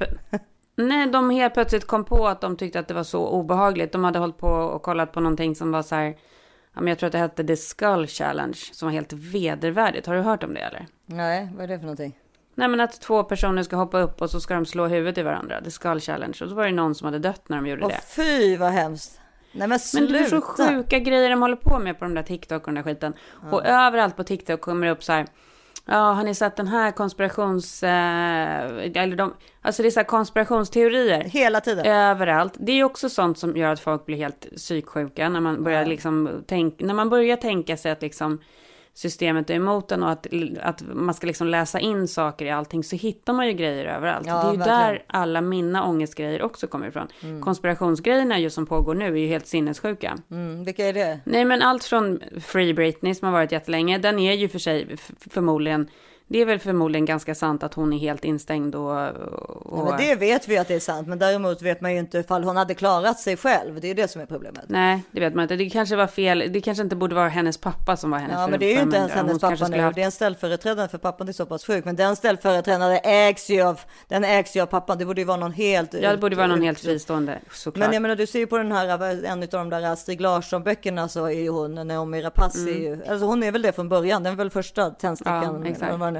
nej, de helt plötsligt kom på att de tyckte att det var så obehagligt. De hade hållit på och kollat på någonting som var så här, ja, men jag tror att det hette The Skull Challenge, som var helt vedervärdigt. Har du hört om det eller? Nej, vad är det för någonting? Nej men att två personer ska hoppa upp och så ska de slå huvudet i varandra. The Skull Challenge. Och så var det någon som hade dött när de gjorde Åh det. fy vad hemskt. Nej men Men sluta. det är så sjuka grejer de håller på med på de där TikTok och den där skiten. Och överallt på TikTok kommer det upp så här. Ja, har ni sett den här konspirations... Eh, eller de, alltså det är så här konspirationsteorier. Hela tiden. Överallt. Det är också sånt som gör att folk blir helt psyksjuka. När man börjar, liksom tänk, när man börjar tänka sig att liksom systemet är emot en och att, att man ska liksom läsa in saker i allting så hittar man ju grejer överallt. Ja, det är ju verkligen. där alla mina ångestgrejer också kommer ifrån. Konspirationsgrejerna ju som pågår nu är ju helt sinnessjuka. Mm, vilka är det? Nej men allt från Free Britney som har varit jättelänge, den är ju för sig förmodligen, det är väl förmodligen ganska sant att hon är helt instängd och... och Ja, men det vet vi att det är sant, men däremot vet man ju inte ifall hon hade klarat sig själv. Det är ju det som är problemet. Nej, det vet man inte. Det kanske var fel. Det kanske inte borde vara hennes pappa som var hennes Ja, men det är ju inte ens hennes Hon pappa nu. haft- Det är en ställföreträdare för pappan, det är så pass sjukt. Men den ställföreträdaren ägs ju av, den ägs ju av pappan. Det borde ju vara någon helt... Ja, det borde vara någon helt fristående, såklart. Men jag menar, du ser ju på den här, en av de där Astrid Larsson-böckerna så är ju hon, Naomi Rapace, är ju, alltså hon är väl det från början, den är väl första tändstickan. Mm. Ja, exakt.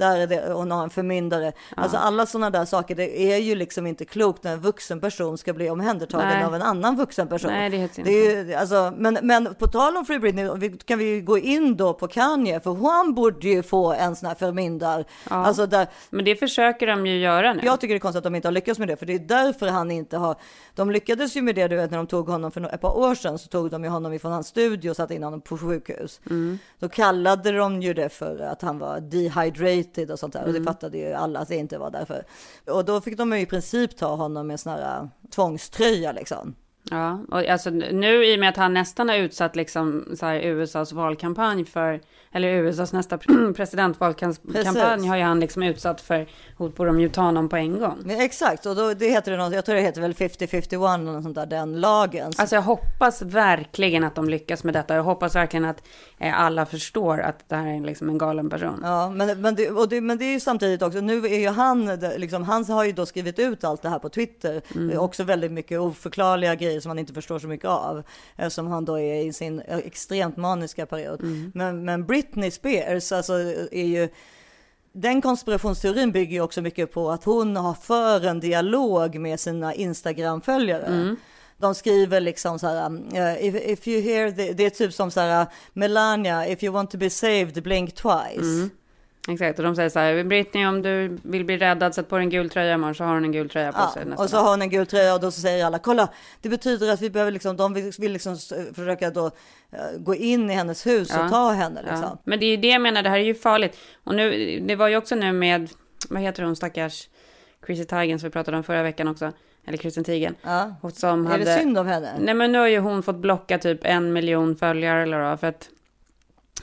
Där är det, hon har en förmyndare. Alltså alla sådana där saker, det är ju liksom inte klokt när en vuxen person ska bli omhändertagen Nej. av en annan vuxen person. Nej, det är det är ju, alltså, men, men på tal om Free Britney, kan vi ju gå in då på Kanye, för han borde ju få en sån här förmyndar. Alltså där, Men det försöker de ju göra nu. jag tycker det är konstigt att de inte har lyckats med det, för det är därför han inte har. De lyckades ju med det, du vet, när de tog honom för ett par år sedan så tog de ju honom ifrån hans studio och satte in honom på sjukhus. Då kallade de ju det för att han var dehydrated och sånt där och det fattade ju alla att det inte var därför. Och då fick de ju i princip ta honom med sån här äh, tvångströja liksom. Ja, och alltså nu i och med att han nästan har utsatt liksom så här USAs valkampanj för, eller USAs nästa presidentvalkampanj Precis. har ju han liksom utsatt för hot på de ju ta honom på en gång. Men exakt, och då, det heter det något, jag tror det heter väl 50-51 eller något sånt där, den lagen. Alltså jag hoppas verkligen att de lyckas med detta. Jag hoppas verkligen att eh, alla förstår att det här är liksom en galen person. Ja, men, men, det, och det, men det är ju samtidigt också, nu är ju han, liksom, han har ju då skrivit ut allt det här på Twitter. Det är också väldigt mycket oförklarliga grejer som man inte förstår så mycket av. Eftersom han då är i sin eh, extremt maniska period. Men, men Britney Spears, alltså är ju, den konspirationsteorin bygger ju också mycket på att hon har för en dialog med sina Instagram-följare. De skriver liksom så här, uh, if, if you hear, the, det är typ som så här, Melania, if you want to be saved, blink twice. Exakt, och de säger så här, Britney om du vill bli räddad, sätt på dig en gul tröja imorgon så har hon en gul tröja på Ja, sig. och så har hon en gul tröja och då så säger alla, kolla, det betyder att vi behöver liksom, de vill, vill liksom s- försöka då eh, gå in i hennes hus Ja. och ta henne liksom. Ja. Men det är ju det jag menar, det här är ju farligt. Och nu, det var ju också nu med, vad heter hon stackars, Chrissy Teigen som vi pratade om förra veckan också, eller Kristin Teigen. Ja. Som Är hade, det synd om henne? Nej men nu har ju hon fått blocka typ en miljon följare eller vad, för att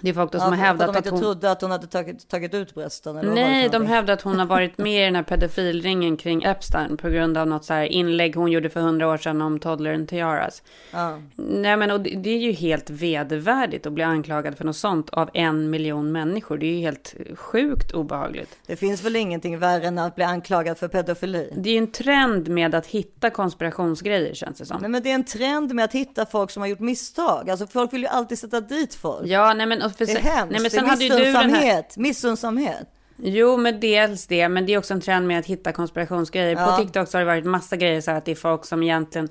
det är folk då som Ja, har hävdat att de att inte hon... trodde att hon hade tagit, tagit ut brösten? Eller Nej, de hävdar att hon har varit med i den här pedofilringen kring Epstein på grund av något så här inlägg hon gjorde för hundra år sedan om toddler and tiaras. Ja. Nej, men och det, det är ju helt vedervärdigt att bli anklagad för något sånt av en miljon människor. Det är ju helt sjukt obehagligt. Det finns väl ingenting värre än att bli anklagad för pedofili? Det är ju en trend med att hitta konspirationsgrejer känns det som. Nej, men det är en trend med att hitta folk som har gjort misstag. Alltså folk vill ju alltid sätta dit folk. Ja, nej men, och för, Det är hemskt. nej, men det sen är ju du den här... missunnsamhet. Missunnsamhet. Jo, men dels det, men det är också en trend med att hitta konspirationsgrejer. Ja. På TikTok så har det varit massa grejer så här att det är folk som egentligen,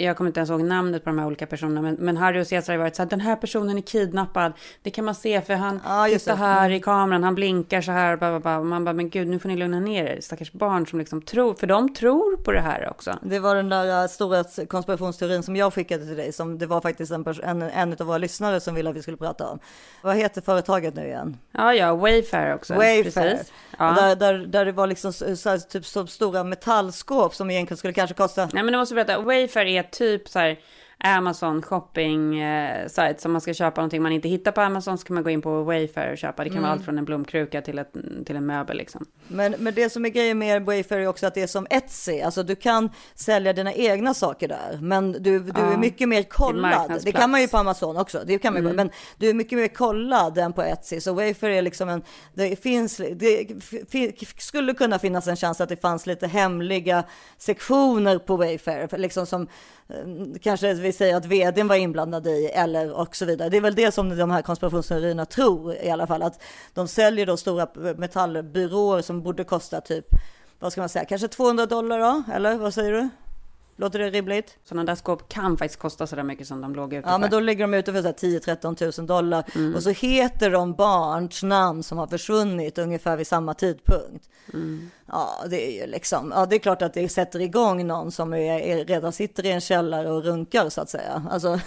jag kommer inte ens ihåg namnet på de här olika personerna, men, men Harry och Cesar har varit så här, den här personen är kidnappad, det kan man se för han just tittar det. Mm. här i kameran, han blinkar så här, bla, bla, bla. Man bara, men gud, nu får ni lugna ner er, stackars barn som liksom tror, för de tror på det här också. Det var den där äh, stora konspirationsteorin som jag skickade till dig, som det var faktiskt en, en, en av våra lyssnare som ville att vi skulle prata om. Vad heter företaget nu igen? Ja, ja, Wayfair också. Wayfair. Ja. Där, där, där det var liksom så, så här, typ så stora metallskåp som egentligen skulle kanske kosta Nej men du måste berätta, Wayfair för är typ så här Amazon shopping eh, site. Så om man ska köpa någonting man inte hittar på Amazon så kan man gå in på Wayfair och köpa. Det kan vara allt från en blomkruka till, ett, till en möbel liksom. Men, men det som är grejen med Wayfair är också att det är som Etsy, alltså du kan sälja dina egna saker där, men du, du Ja, är mycket mer kollad. Det kan man ju på Amazon också, det kan man ju, men du är mycket mer kollad än på Etsy. Så Wayfair är liksom en, det finns, det skulle kunna finnas en chans att det fanns lite hemliga sektioner på Wayfair, liksom som kanske vi säger att vdn var inblandad i eller och så vidare. Det är väl det som de här konspirationsteorierna tror i alla fall, att de säljer då stora metallbyråer som borde kosta typ, vad ska man säga, kanske 200 dollar då, eller vad säger du? Låter det rimligt? Sådana där skåp kan faktiskt kosta sådär mycket som de låg ute Ja, men då ligger de ute för så här 10-13 000 dollar Mm. och så heter de barns namn som har försvunnit ungefär vid samma tidpunkt. Mm. Ja, det är ju liksom, ja, det är klart att det sätter igång någon som är, är, redan sitter i en källare och runkar så att säga. Alltså,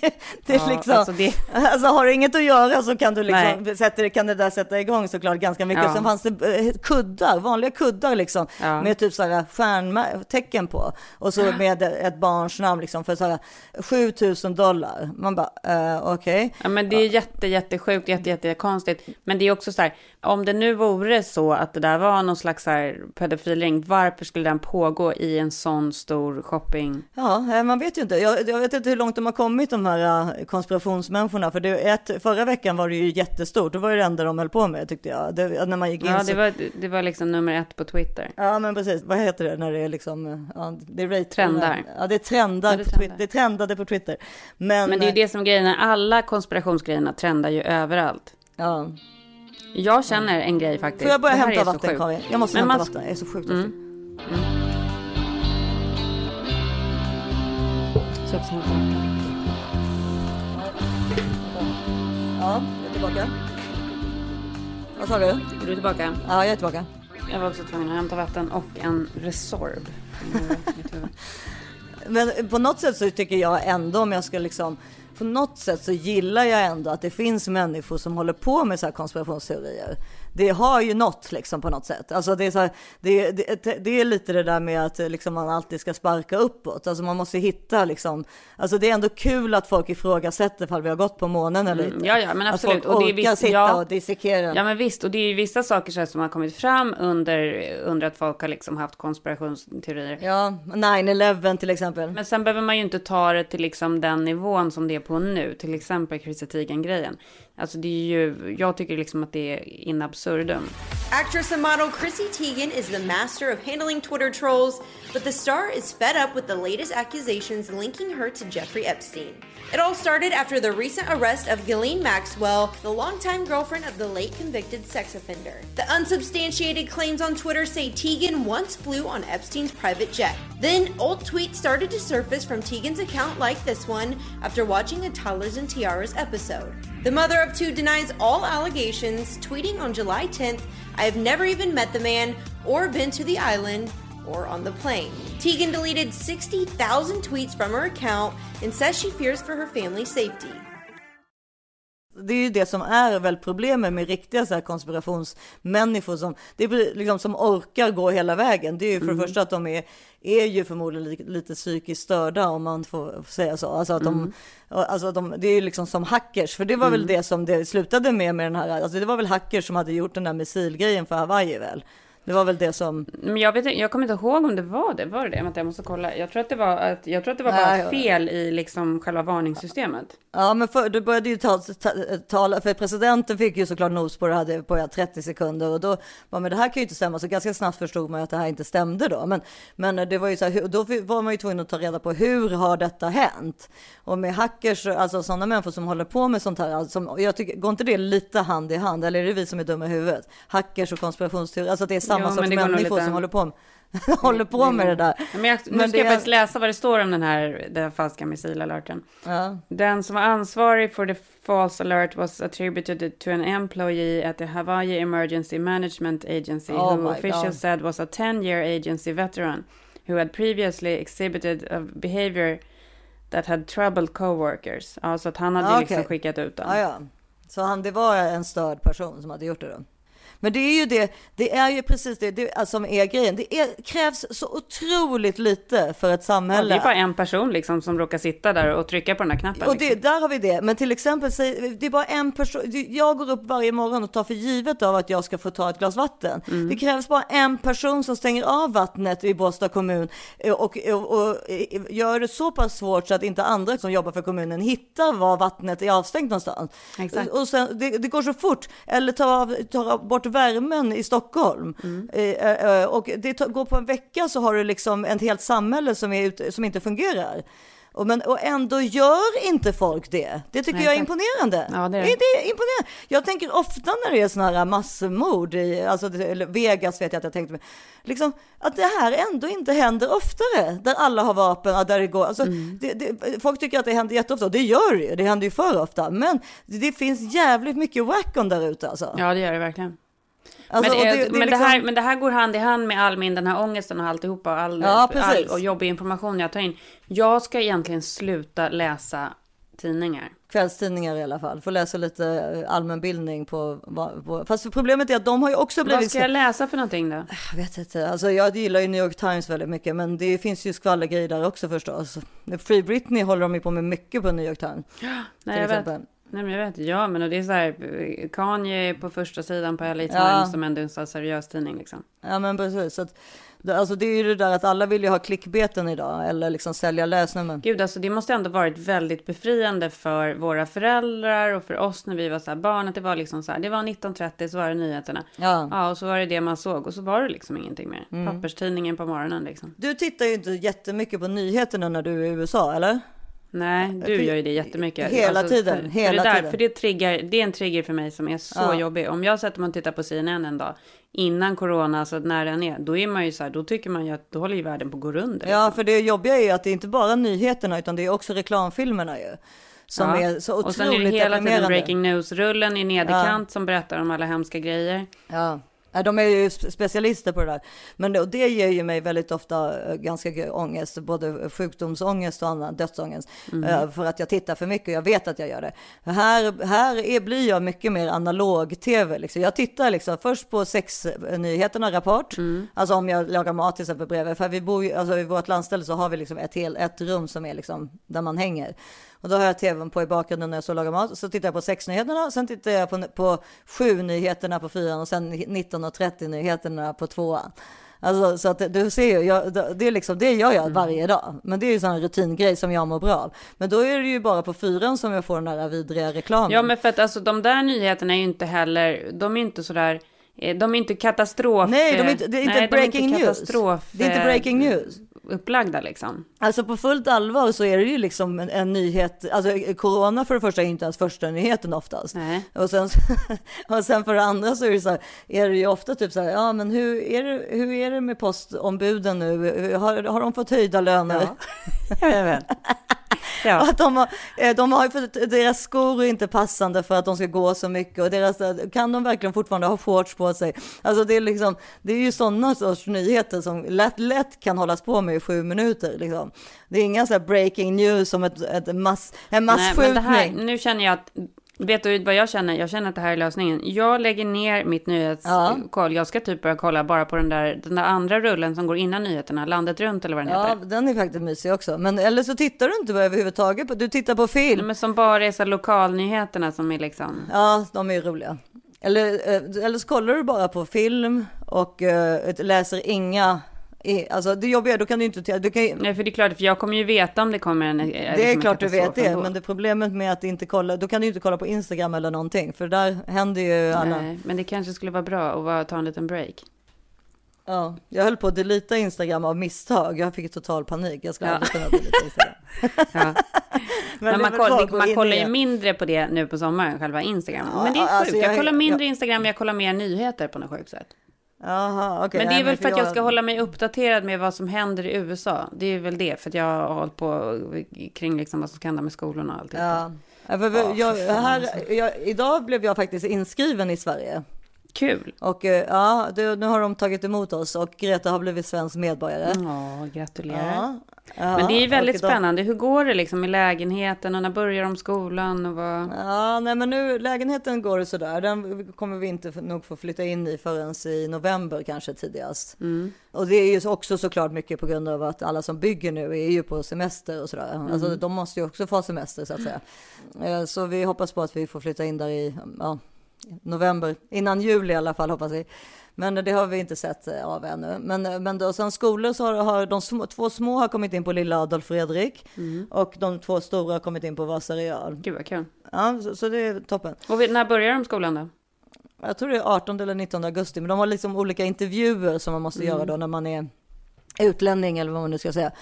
det, det är Ja, liksom, alltså det- alltså har du inget att göra så kan du liksom, sätter, kan det där sätta igång såklart ganska mycket. Ja. Sen fanns det eh, kuddar, vanliga kuddar liksom, Ja. med typ stjärntecken på. Och så med ett barns namn liksom för så här 7000 dollar. Man bara, eh, okej. Ja men det är jätte, jättesjukt, jätte. Men det är också så här, om det nu vore så att det där var någon slags så här pedofilring, varför skulle den pågå i en sån stor shopping? Ja, eh, man vet ju inte. Jag, jag vet inte hur långt de har kommit de här eh, konspirationsmänniskorna. För det, är ett, förra veckan var det ju jättestort. Det var ju det enda de höll på med tyckte jag. Det, när man gick in Ja, så... det var, det var liksom nummer ett på Twitter. Ja, men precis. Vad heter det när det är liksom... eh, Ja, det är Trendar. Ja, det är trendar Ja, det trendar. Twitter. Det trendade på Twitter. Men, Men det är ju det som är grejen, alla konspirationsgrejerna trendar ju överallt. Ja. Jag känner en grej faktiskt. Får jag börja hämta vatten. Karin? Jag måste Men hämta man- vatten. Jag är så sjukt Mm. Så hämta vatten. Ja, jag är tillbaka. Vad sa du? Är du tillbaka? Ja, jag är tillbaka. Jag var också tvungen att hämta vatten och en Resorb. huvud. Men på något sätt så tycker jag ändå om jag ska liksom på något sätt så gillar jag ändå att det finns människor som håller på med så här konspirationsteorier. Det har ju något liksom på något sätt. Alltså det är, så här, det, det, det är lite det där med att liksom man alltid ska sparka uppåt. Alltså man måste hitta liksom. Alltså det är ändå kul att folk ifrågasätter ifall vi har gått på månen eller Mm, inte. ja, ja, men Att absolut. folk Och det är orkar sitta ja. och dissekera. Ja men visst, och det är ju vissa saker så som har kommit fram under, under att folk har liksom haft konspirationsteorier. Ja, 9-11 till exempel. Men sen behöver man ju inte ta det till liksom den nivån som det är på nu. Till exempel Chrissy Teigen-grejen. Alltså det är ju, jag tycker liksom att det är in absurdum. Actress and model Chrissy Teigen is the master of handling Twitter trolls, but the star is fed up with the latest accusations linking her to Jeffrey Epstein. It all started after the recent arrest of Ghislaine Maxwell, the longtime girlfriend of the late convicted sex offender. The unsubstantiated claims on Twitter say Teigen once flew on Epstein's private jet. Then, old tweets started to surface from Teigen's account like this one after watching a Toddlers and Tiaras episode. The mother of two denies all allegations, tweeting on July 10th, I have never even met the man or been to the island or on the plane. Tegan deleted 60,000 tweets from her account and says she fears for her family's safety. Det är ju det som är väl problemet med riktiga så här konspirationsmänniskor som, det är liksom som orkar gå hela vägen. Det är ju för det Mm. första att de är, är ju förmodligen lite, lite psykiskt störda om man får säga så. Alltså att de, Mm. alltså att de, det är ju liksom som hackers, för det var väl det som det slutade med med den här, alltså det var väl hackers som hade gjort den där missilgrejen för Hawaii väl? Det var väl det som, Men jag, vet, jag kommer inte ihåg om det var det. Var det det? Vänta, jag måste kolla. Jag tror att det var, att, jag tror att det var bara ett fel i liksom själva varningssystemet. Ja, men för, det började ju ta, ta, tala, för presidenten fick ju såklart nos på det, hade på 30 sekunder och då var men det här kan ju inte stämma, så ganska snabbt förstod man att det här inte stämde då. Men, men det var ju så här, då var man ju tvungen att ta reda på hur har detta hänt? Och med hackers, alltså sådana människor som håller på med sånt här, alltså, jag tycker, går inte det lite hand i hand? Eller är det vi som är dumma i huvudet? Hackers och konspirationsteorier, alltså det är samma Jo, sorts människor som håller på med, håller på med det där. Men jag, nu Men ska jag det- faktiskt läsa vad det står om den här den falska missilalerten. Ja. Den som var ansvarig för the false alert was attributed to an employee at the Hawaii Emergency Management Agency Oh who officials said was a 10-year agency veteran who had previously exhibited a behavior that had troubled coworkers. Ja, så att han hade Ah, liksom skickat ut den. Ja, ja. Så han, det var en störd person som hade gjort det då. Men det är ju det, det är ju precis det, det alltså, som är grejen. Det är, krävs så otroligt lite för ett Ja, samhälle. det är bara en person liksom som råkar sitta där och trycka på den här knappen. Och det, liksom. där har vi det. Men till exempel, det är bara en person. Jag går upp varje morgon och tar för givet av att jag ska få ta ett glas vatten. Mm. Det krävs bara en person som stänger av vattnet i Båstad kommun och, och, och eh, gör det så pass svårt så att inte andra som jobbar för kommunen hittar var vattnet är avstängt någonstans. Exakt. Och sen, det, det går så fort. Eller ta, av, ta bort värmen i Stockholm. Mm. Eh, eh, och det går på en vecka så har du liksom ett helt samhälle som, är som inte fungerar. Och, men, och ändå gör inte folk det. Det tycker Nej, jag är imponerande. Ja, det är det. är imponerande. Jag tänker ofta när det är sådana här massmord i alltså, Vegas vet jag att jag tänkte. Liksom, att det här ändå inte händer oftare. Där alla har vapen, där det går. Alltså, Mm. det, det, folk tycker att det händer jätteofta det gör det ju. Det händer ju för ofta. Men det, finns jävligt mycket wackon där ute alltså. Ja, det gör det verkligen. Alltså men, och det, men, är det liksom- här, men det här går hand i hand med all min, den här ångesten och alltihopa. och All, Ja, all, och jobbig information jag tar in. Jag ska egentligen sluta läsa tidningar. kvällstidningar i alla fall. Få läsa lite eh, allmänbildning på, på... Fast problemet är att de har ju också Vad blivit... ska jag läsa för någonting då? Jag vet inte. Alltså jag gillar ju New York Times väldigt mycket, men det finns ju skvallergrejer där också förstås. Free Britney håller de ju på med mycket på New York Times. Nej, jag vet. Nej, men jag vet. Ja, men det är så här. Kanye är på första sidan på LA Times Ja. som ändå är en seriös tidning liksom. Ja, men precis. Så att, det, alltså det är ju det där att alla vill ju ha klickbeten idag, eller liksom sälja läsnummer. Gud, alltså det måste ändå varit väldigt befriande för våra föräldrar och för oss när vi var så här barn. Att det var liksom så här, det var 19.30 så var det nyheterna. Ja. Mm. Ja, och så var det det man såg och så var det liksom ingenting mer. Papperstidningen på morgonen liksom. Du tittar ju inte jättemycket på nyheterna när du är i USA, eller? Nej, du För- gör ju det jättemycket. Alltså, hela tiden, För, hela för det där, tiden. För det, triggar, det är en trigger för mig som är så Ja. jobbig. Om jag sätter mig och tittar på CNN en dag innan corona, alltså när den är, då är man ju så här, då tycker man ju att då håller ju världen på att gå under. Ja, liksom. för det jobbiga är ju att det är inte bara nyheterna, utan det är också reklamfilmerna ju. Som Ja. är så otroligt Och sen är det hela tiden breaking news-rullen i nederkant som berättar om alla hemska grejer. Ja. De är ju spe- specialister på det där. Men det, och det ger ju mig väldigt ofta eh, ganska ångest, både sjukdomsångest och annan dödsångest. Eh, För att jag tittar för mycket och jag vet att jag gör det. Här, här är, blir jag mycket mer analog-tv. Liksom. Jag tittar liksom först på sexnyheterna, Rapport. Alltså om jag lagar mat till exempel bredvid. För vi bor ju, alltså i vårt landställe så har vi liksom ett, hel, ett rum som är liksom där man hänger. Och då har jag tvn på i bakgrunden när jag så lagar mat. Så tittar jag på sexnyheterna, sen tittar jag på, på sju nyheterna på fyran och sen 19.30 nyheterna på tvåan. Alltså, så att du ser ju, jag, det, är liksom, det gör jag varje dag. Men det är ju sån rutingrej som jag mår bra av. Men då är det ju bara på fyran som jag får den där vidriga reklamen. Ja, men för att alltså de där nyheterna är ju inte heller, de är inte sådär, eh, de är inte katastrof... Nej, de är inte, det är inte nej, de är breaking news. Det är inte eh, breaking news. Upplagda liksom. Alltså på fullt allvar så är det ju liksom en, en nyhet, alltså corona för det första är inte ens första nyheten oftast. Nej. Och sen, och sen för det andra så är det så här, är det ju ofta typ så här, ja men hur är det, hur är det med postombuden nu? Har, har de fått höjda löner? Ja, Ja. Att de, har, eh, de har för, deras skor är inte passande för att de ska gå så mycket och deras, eh, kan de verkligen fortfarande ha shorts på sig? Alltså det är liksom, det är ju sådana sorts nyheter som lätt, lätt kan hållas på med i sju minuter liksom. Det är inga så breaking news som ett, ett mass, en massskjutning. här, nu känner jag att, vet du vad jag känner? Jag känner att det här är lösningen. Jag lägger ner mitt nyhetskoll. Jag ska typ börja kolla bara på den där, den där andra rullen som går innan nyheterna, landet runt eller vad den Ja, heter. den är faktiskt mysig också. Men eller så tittar du inte överhuvudtaget. på- Du tittar på film. Men som bara är så lokalnyheterna som är liksom... Ja, de är ju roliga. Eller, eh, eller så kollar du bara på film och eh, läser inga... Alltså det jobbiga, då kan du inte... Du kan, ju- Nej, för det är klart, för jag kommer ju veta om det kommer en... det är klart du vet det, men det problemet med att inte kolla, då kan du inte kolla på Instagram eller någonting, för där händer ju alla... Nej, men det kanske skulle vara bra att bara ta en liten break. Ja, jag höll på att delita Instagram av misstag, jag fick total panik, jag ska Ja. aldrig kunna delita Instagram. Ja. Men, det man, koll, man kollar ju mindre på det nu på sommaren, själva Instagram. Ja, men det är sjukt, alltså, jag, jag- kollar mindre jag- Instagram, jag kollar mer nyheter på något sjukt sätt. Jaha, okej. men det är nej, väl för att jag ska hålla mig uppdaterad med vad som händer i USA. Det är väl det, för att jag har hållit på kring liksom vad som ska hända med skolorna och allt. Ja. Ja, för, för, jag, här, jag, idag blev jag faktiskt inskriven i Sverige. Kul! Och eh, ja, det, nu har de tagit emot oss och Greta har blivit svensk medborgare. Ja, gratulerar. Ja, ja, Men det är väldigt spännande. Hur går det liksom i lägenheten och när börjar de skolan och vad? Ja, nej men nu lägenheten går det sådär. Den kommer vi inte nog få flytta in i förrän i november kanske tidigast. Mm. Och det är ju så- också såklart mycket på grund av att alla som bygger nu är ju på semester och sådär. Mm. Alltså de måste ju också få semester så att säga. Eh, Så vi hoppas på att vi får flytta in där i ja, november, innan jul i alla fall hoppas vi. Men det har vi inte sett eh, av ännu. Men, eh, men då, sen skolor så har, har de små, två små har kommit in på lilla Adolf Fredrik och de två stora har kommit in på Vasa Real. Gud vad kul. Ja, så, så det är toppen. Och när börjar de skolan då? Jag tror det är 18 eller 19 augusti, men de har liksom olika intervjuer som man måste göra då när man är utlänning eller vad man nu ska säga.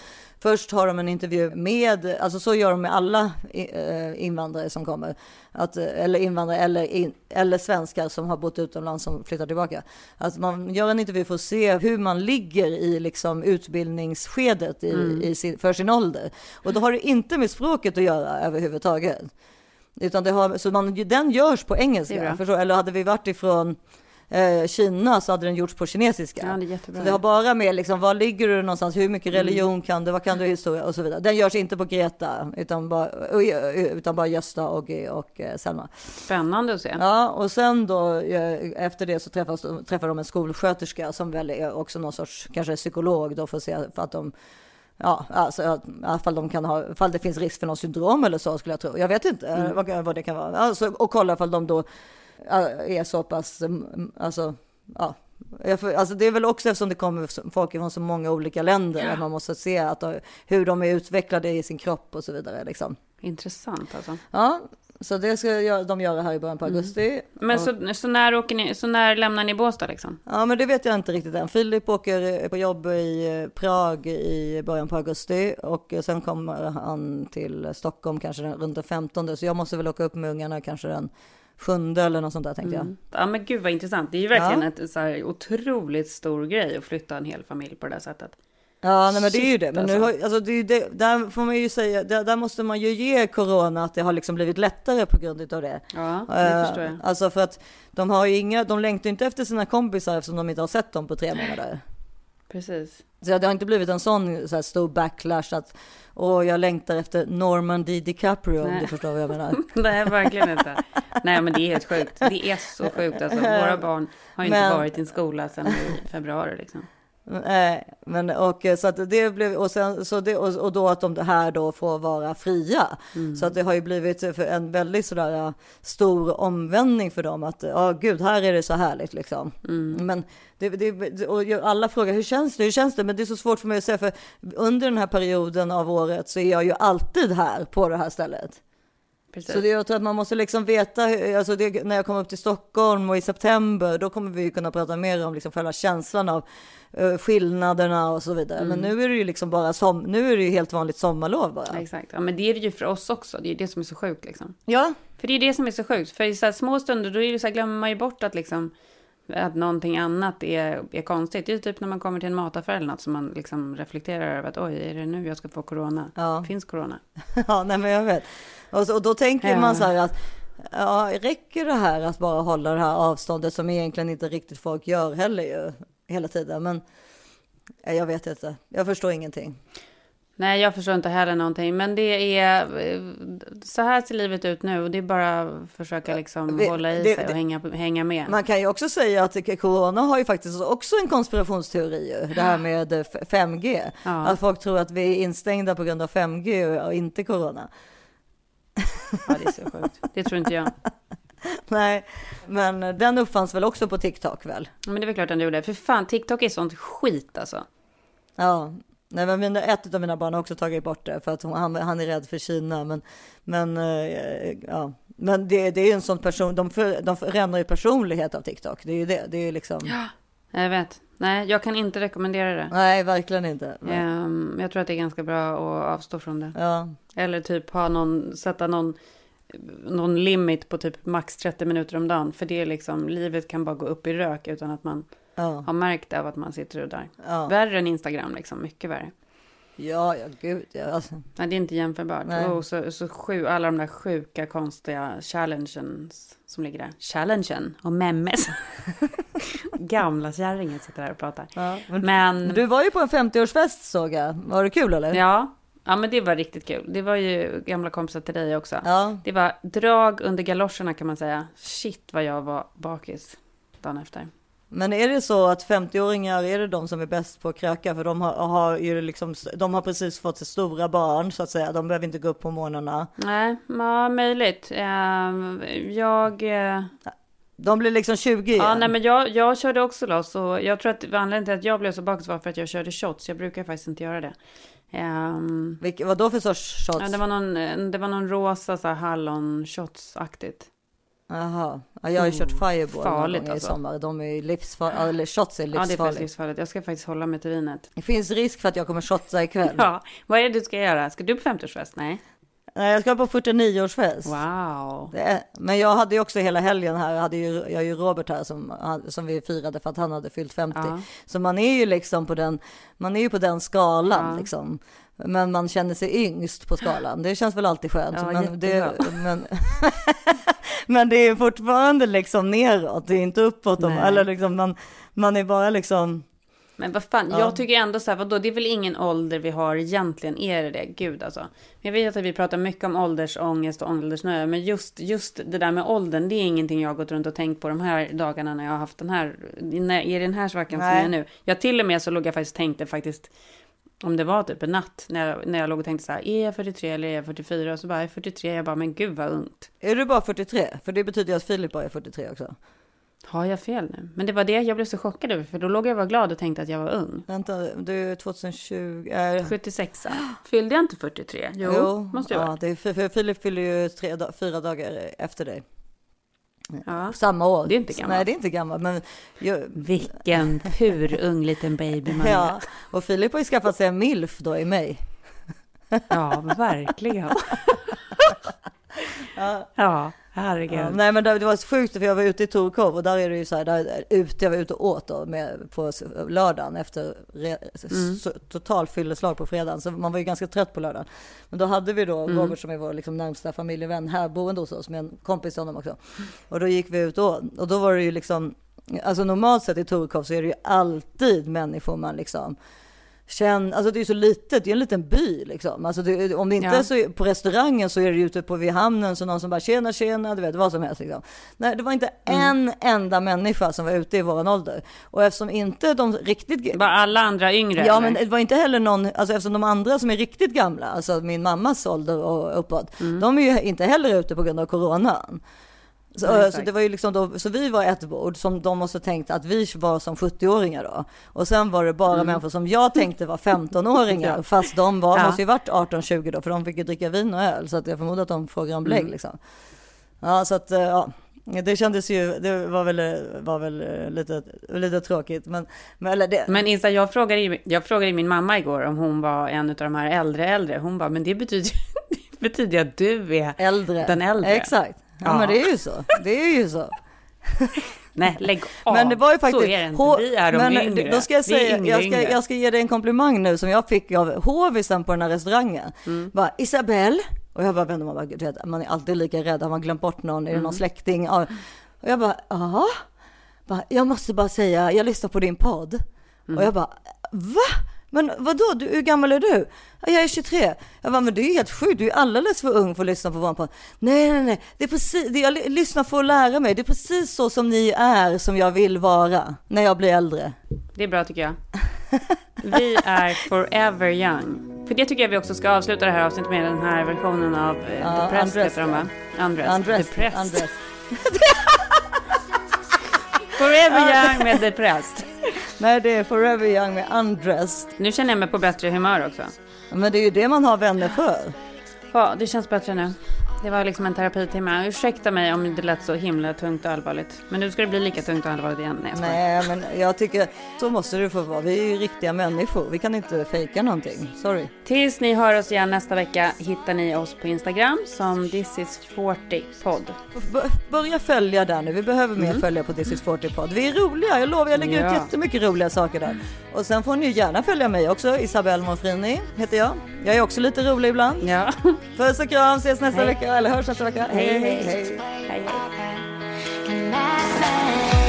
Först har de en intervju med, alltså så gör de med alla eh, invandrare som kommer, att, eh, eller invandrare eller, in, eller svenskar som har bott utomlands som flyttar tillbaka. Att man gör en intervju för att se hur man ligger i liksom utbildningsskedet i, i sin, för sin ålder. Och då har det inte med språket att göra överhuvudtaget. Utan det har, så man, den görs på engelska, förstår, eller hade vi varit ifrån eh, Kina så hade den gjorts på kinesiska. Ja, det är jättebra. Så det har bara med liksom, var ligger du någonstans, hur mycket religion kan du, vad kan du historia och så vidare. Den görs inte på Greta, utan bara, utan bara Gösta och, och eh, Selma. Spännande att se. Ja, och sen då eh, efter det så träffas, träffar de en skolsköterska som väl är också någon sorts, kanske psykolog då för att se för att de Ja, alltså att- i alla fall de kan ha, ifall det finns risk för någon syndrom eller så skulle jag tro. Jag vet inte eh, vad, vad det kan vara. Alltså, och kolla ifall de då eh, är så pass, mm, alltså, ja. Alltså det är väl också eftersom det kommer folk från så många olika länder, att man måste se att, de- hur de är utvecklade i sin kropp och så vidare. Liksom. Intressant alltså. Ja, så det ska de göra här i början på augusti. Men så, så, när åker ni, så när lämnar ni Båstad liksom? Ja, men det vet jag inte riktigt än. Filip åker på jobb i eh, Prag i början på augusti och eh, sen kommer han till Stockholm kanske runt den 15. Så jag måste väl åka upp med ungarna kanske den sjunde eller något sånt där tänkte jag. Ja men gud vad intressant. Det är ju verkligen Ja. så här otroligt stor grej att flytta en hel familj på det där sättet. Ja, nej, men det är ju det. Men nu alltså. har, alltså, det är det, där får man ju säga, där, där måste man ju ge corona att det har liksom blivit lättare på grund av det. Ja, det Eh, förstår jag. Alltså för att de har ju inga, de längtar inte efter sina kompisar eftersom de inte har sett dem på tre månader. Precis. Så det har inte blivit en sån så här stor backlash att åh, jag längtar efter Norman D. DiCaprio om Nej. du förstår vad jag menar. Nej, verkligen inte. Nej, men det är helt sjukt. Det är så sjukt. Alltså, våra barn har ju inte Men- varit i en skola sedan i februari. Liksom. Nej, men och eh, så att det blev och sen så det och, och då att de här då får vara fria. Så att det har ju blivit för en väldigt sådär eh, stor omvändning för dem att ja gud här är det så härligt liksom. Men det, det, och alla frågar hur känns det? Hur känns det? Men det är så svårt för mig att säga för under den här perioden av året så är jag ju alltid här på det här stället. Precis. Så det, jag tror att man måste liksom veta, alltså det, när jag kommer upp till Stockholm och i september, då kommer vi kunna prata mer om liksom själva känslan av eh, skillnaderna och så vidare. Men nu är det ju liksom bara som, nu är det ju helt vanligt sommarlov bara. Exakt. Ja, men det är det ju för oss också. Det är det som är så sjukt. Liksom. Ja, För det är det som är så sjukt. För i så små stunder då är det så här, glömmer man ju bort att liksom, att någonting annat är, är konstigt. Det är typ när man kommer till en mataffär eller något som man liksom reflekterar över att oj, är det nu jag ska få corona? Ja. Finns corona? ja, nej men jag vet. Och, så, och då tänker Ja. man så här att ja, räcker det här att bara hålla det här avståndet som egentligen inte riktigt folk gör heller ju hela tiden. Men eh, jag vet inte, jag förstår ingenting. Nej, jag förstår inte heller någonting. Men det är... eh, Så här ser livet ut nu. Och det är bara att försöka liksom Det- hålla i det- sig och det- hänga, hänga med. Man kan ju också säga att corona har ju faktiskt också en konspirationsteori ju, det här med eh, f- 5G. Ja. Att folk tror att vi är instängda på grund av 5G och inte corona. Ja, det är så sjukt. Det tror inte jag. Nej, men den uppfanns väl också på TikTok väl? Men det är väl klart du gjorde. För fan, TikTok är sånt skit alltså. Ja, nej, men mina, ett av mina barn har också tagit bort det för att hon, han, han är rädd för Kina. Men, men, eh, ja. men det, det är ju en sån person, de, för, de förändrar ju personlighet av TikTok. Det är ju det, det är ju liksom. Jag vet. Nej, jag kan inte rekommendera det. Nej, verkligen inte. Ehm, jag tror att det är ganska bra att avstå från det. Ja, Eller typ ha någon, sätta någon, någon limit på typ max 30 minuter om dagen. För det är liksom, livet kan bara gå upp i rök utan att man ja, har märkt av att man sitter och där. ja, Värre än Instagram liksom, mycket värre. ja, ja gud. Ja, alltså. Nej, det är inte jämförbart. Nej. Och så, så sju, alla de där sjuka, konstiga challengens som ligger där. Challengen och memes. Gamla kärringen sitter där och pratar. Ja, Men, men du var ju på en 50-årsfest såg jag. Var det kul eller? ja, ja, men det var riktigt kul. Det var ju gamla kompisar till dig också. Ja, Det var drag under galoscherna kan man säga. Shit vad jag var bakis dagen efter. Men är det så att 50-åringar är det de som är bäst på att kröka? För de har, har ju liksom, de har precis fått stora barn så att säga. De behöver inte gå upp på morgnarna. Nej, ja, möjligt. Ehm, jag... eh, De blir liksom 20 igen. Ja, nej, men jag, jag körde också loss och jag tror att anledningen till att jag blev så bakis var för att jag körde shots. Jag brukar faktiskt inte göra det. Um, Vilka, vad då för sorts shots? ja, det, var någon, eh, det var någon rosa så här hallon shots-aktigt. Jaha, ja, jag har ju kört Fireball farligt någon gång i alltså. sommar. De är ju livsfarliga, eller shots är Ja, det är faktiskt livsfarligt. Jag ska faktiskt hålla mig till vinet. det finns risk för att jag kommer shotta ikväll. Ja, vad är det du ska göra? Ska du på 50-årsfest? Nej. Nej, jag ska på 49-årsfest. Wow. Det är, men jag hade ju också hela helgen här, jag hade ju, jag har ju Robert här som, som vi firade för att han hade fyllt 50. Ja. Så man är ju liksom på den, man är ju på den skalan liksom. Men man känner sig yngst på skalan. Det känns väl alltid skönt. Ja, men, det, men, men det är fortfarande liksom neråt, det är inte uppåt. Om, eller liksom man, man är bara liksom, Men vad fan, Ja. jag tycker ändå så här, vadå, det är väl ingen ålder vi har egentligen, är det det? Gud alltså. Jag vet att vi pratar mycket om åldersångest och åldersnöje, men just, just det där med åldern, det är ingenting jag har gått runt och tänkt på de här dagarna när jag har haft den här, när, i den här svackan som jag är nu. Jag till och med så låg jag faktiskt tänkte faktiskt, om det var typ en natt, när jag, när jag låg och tänkte så här, är jag 43 eller är jag 44? Och så bara, jag är 43, jag bara, men gud vad ungt. är du bara 43? För det betyder ju att Filip bara är 43 också. Har jag fel nu? Men det var det jag blev så chockad över, för då låg jag och var glad och tänkte att jag var ung. Vänta, du är 2020, äh, 76 Fyllde jag inte 43? Jo, måste jag ja, vara. det är, för, för Filip fyller ju tre, fyra dagar efter dig. Ja. Samma år. Det är inte gammalt. Nej, det är inte gammalt. Men jag, Vilken pur ung liten baby man ja, är. och Filip har ju skaffat sig en milf då i mig. Ja, verkligen. Ja, herregud. Ja, nej, men det, var så sjukt för jag var ute i Torekov och där är det ju så här, där, ute, jag var ute och åt då med, på lördagen efter re, Mm. total fylleslag på fredagen. Så man var ju ganska trött på lördagen. Men då hade vi då Mm. Robert som är vår liksom, närmsta familjevän här boende hos oss med en kompis till honom också. Och då gick vi ut och och då var det ju liksom, alltså normalt sett i Torekov så är det ju alltid människor man liksom Känn, alltså det är ju så litet, det är en liten by liksom. Alltså det, om det inte Ja. är så på restaurangen så är det ju ute på vid hamnen så någon som bara tjena tjena, du vet vad som helst liksom. Nej, det var inte Mm. en enda människa som var ute i våran ålder. Och eftersom inte de riktigt Var alla andra yngre? Ja, eller? men det var inte heller någon, alltså eftersom de andra som är riktigt gamla, alltså min mammas ålder och uppåt, Mm. de är ju inte heller ute på grund av coronan. Så, Nej, så exakt. det var ju liksom då, så vi var ett bord som de måste tänkt att vi var som 70-åringar då. Och sen var det bara människor som jag tänkte var 15-åringar, Mm. Ja. fast de var, Ja. måste ju varit 18-20 då, för de fick ju dricka vin och öl, så att jag förmodar att de frågar om belägg Mm. liksom. Ja, så att, eh, ja. Det kändes ju, det var väl, var väl eh, lite, lite tråkigt, men, men eller det, Men Isa, jag frågade, jag frågade min mamma igår om hon var en av de här äldre äldre. Hon bara, men det betyder, det betyder att du är äldre. den äldre. Exakt. Ja, Ja. men det är ju så. Det är ju så. Nej, lägg av. Men det var ju faktiskt... Så är det inte. Vi är de men yngre. Då ska jag säga, yngre, jag, ska, jag ska ge dig en komplimang nu som jag fick av hovisen på den här restaurangen. Mm. Bara, Isabelle. Och jag bara vände mig, bara, du vet, man är alltid lika rädd, har man glömt bort någon, är det Mm. någon släkting? Ja. Och jag bara, ja. Bara, Jag måste bara säga, jag lyssnar på din podd. Mm. Och jag bara, va? Men vadå, du, hur gammal är du? "Ja, Jag är 23. Jag bara, men du är helt sjuk, du är alldeles för ung för att lyssna på vår podd. Nej, nej, nej, det är precis, det jag ly- lyssnar för att lära mig. Det är precis så som ni är som jag vill vara när jag blir äldre. Det är bra tycker jag. Vi är forever young. För det tycker jag vi också ska avsluta det här avsnittet med den här versionen av eh, Ja, Depressed Undressed, heter de va? Undressed. Undressed, Depressed. undressed. Forever young med Depressed. Nej, det är Forever Young med Undressed. Nu känner jag mig på bättre humör också. Men det är ju det man har vänner för. Ja, det känns bättre nu. Det var liksom en terapitimme. Ursäkta mig om det lät så himla tungt och allvarligt. Men nu ska det bli lika tungt och allvarligt igen. Nej, jag. Nej, men jag tycker så måste det få vara. Vi är ju riktiga människor. Vi kan inte fejka någonting. Sorry. Tills ni hör oss igen nästa vecka hittar ni oss på Instagram som This is 40 podd. B- börja följa där nu. Vi behöver mer följa på This is 40 podd. Vi är roliga. Jag lovar, jag lägger Ja. ut jättemycket roliga saker där. Och sen får ni ju gärna följa mig också. Isabelle Monfrini heter jag. Jag är också lite rolig ibland. Ja. Puss och kram. Ses nästa Hej. vecka. Eller hörs nästa vecka. Hej, hej, hej. hej. hej.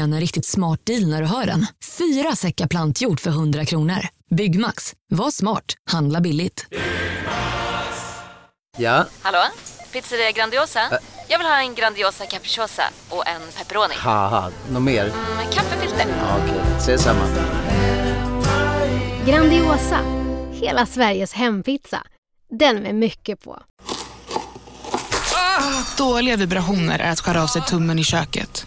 En riktigt smart deal när du hör den? Fyra säckar plantjord för 100 kronor. Byggmax. Var smart. Handla billigt. Ja, Hallå? Pizzeria Grandiosa? Jag vill ha en Grandiosa capriciosa och en pepperoni. något mer? Med kaffefilter. Ja, Okej, ses samma. Grandiosa, hela Sveriges hempizza. Den med mycket på. Dåliga vibrationer är att skära av sig tummen i köket.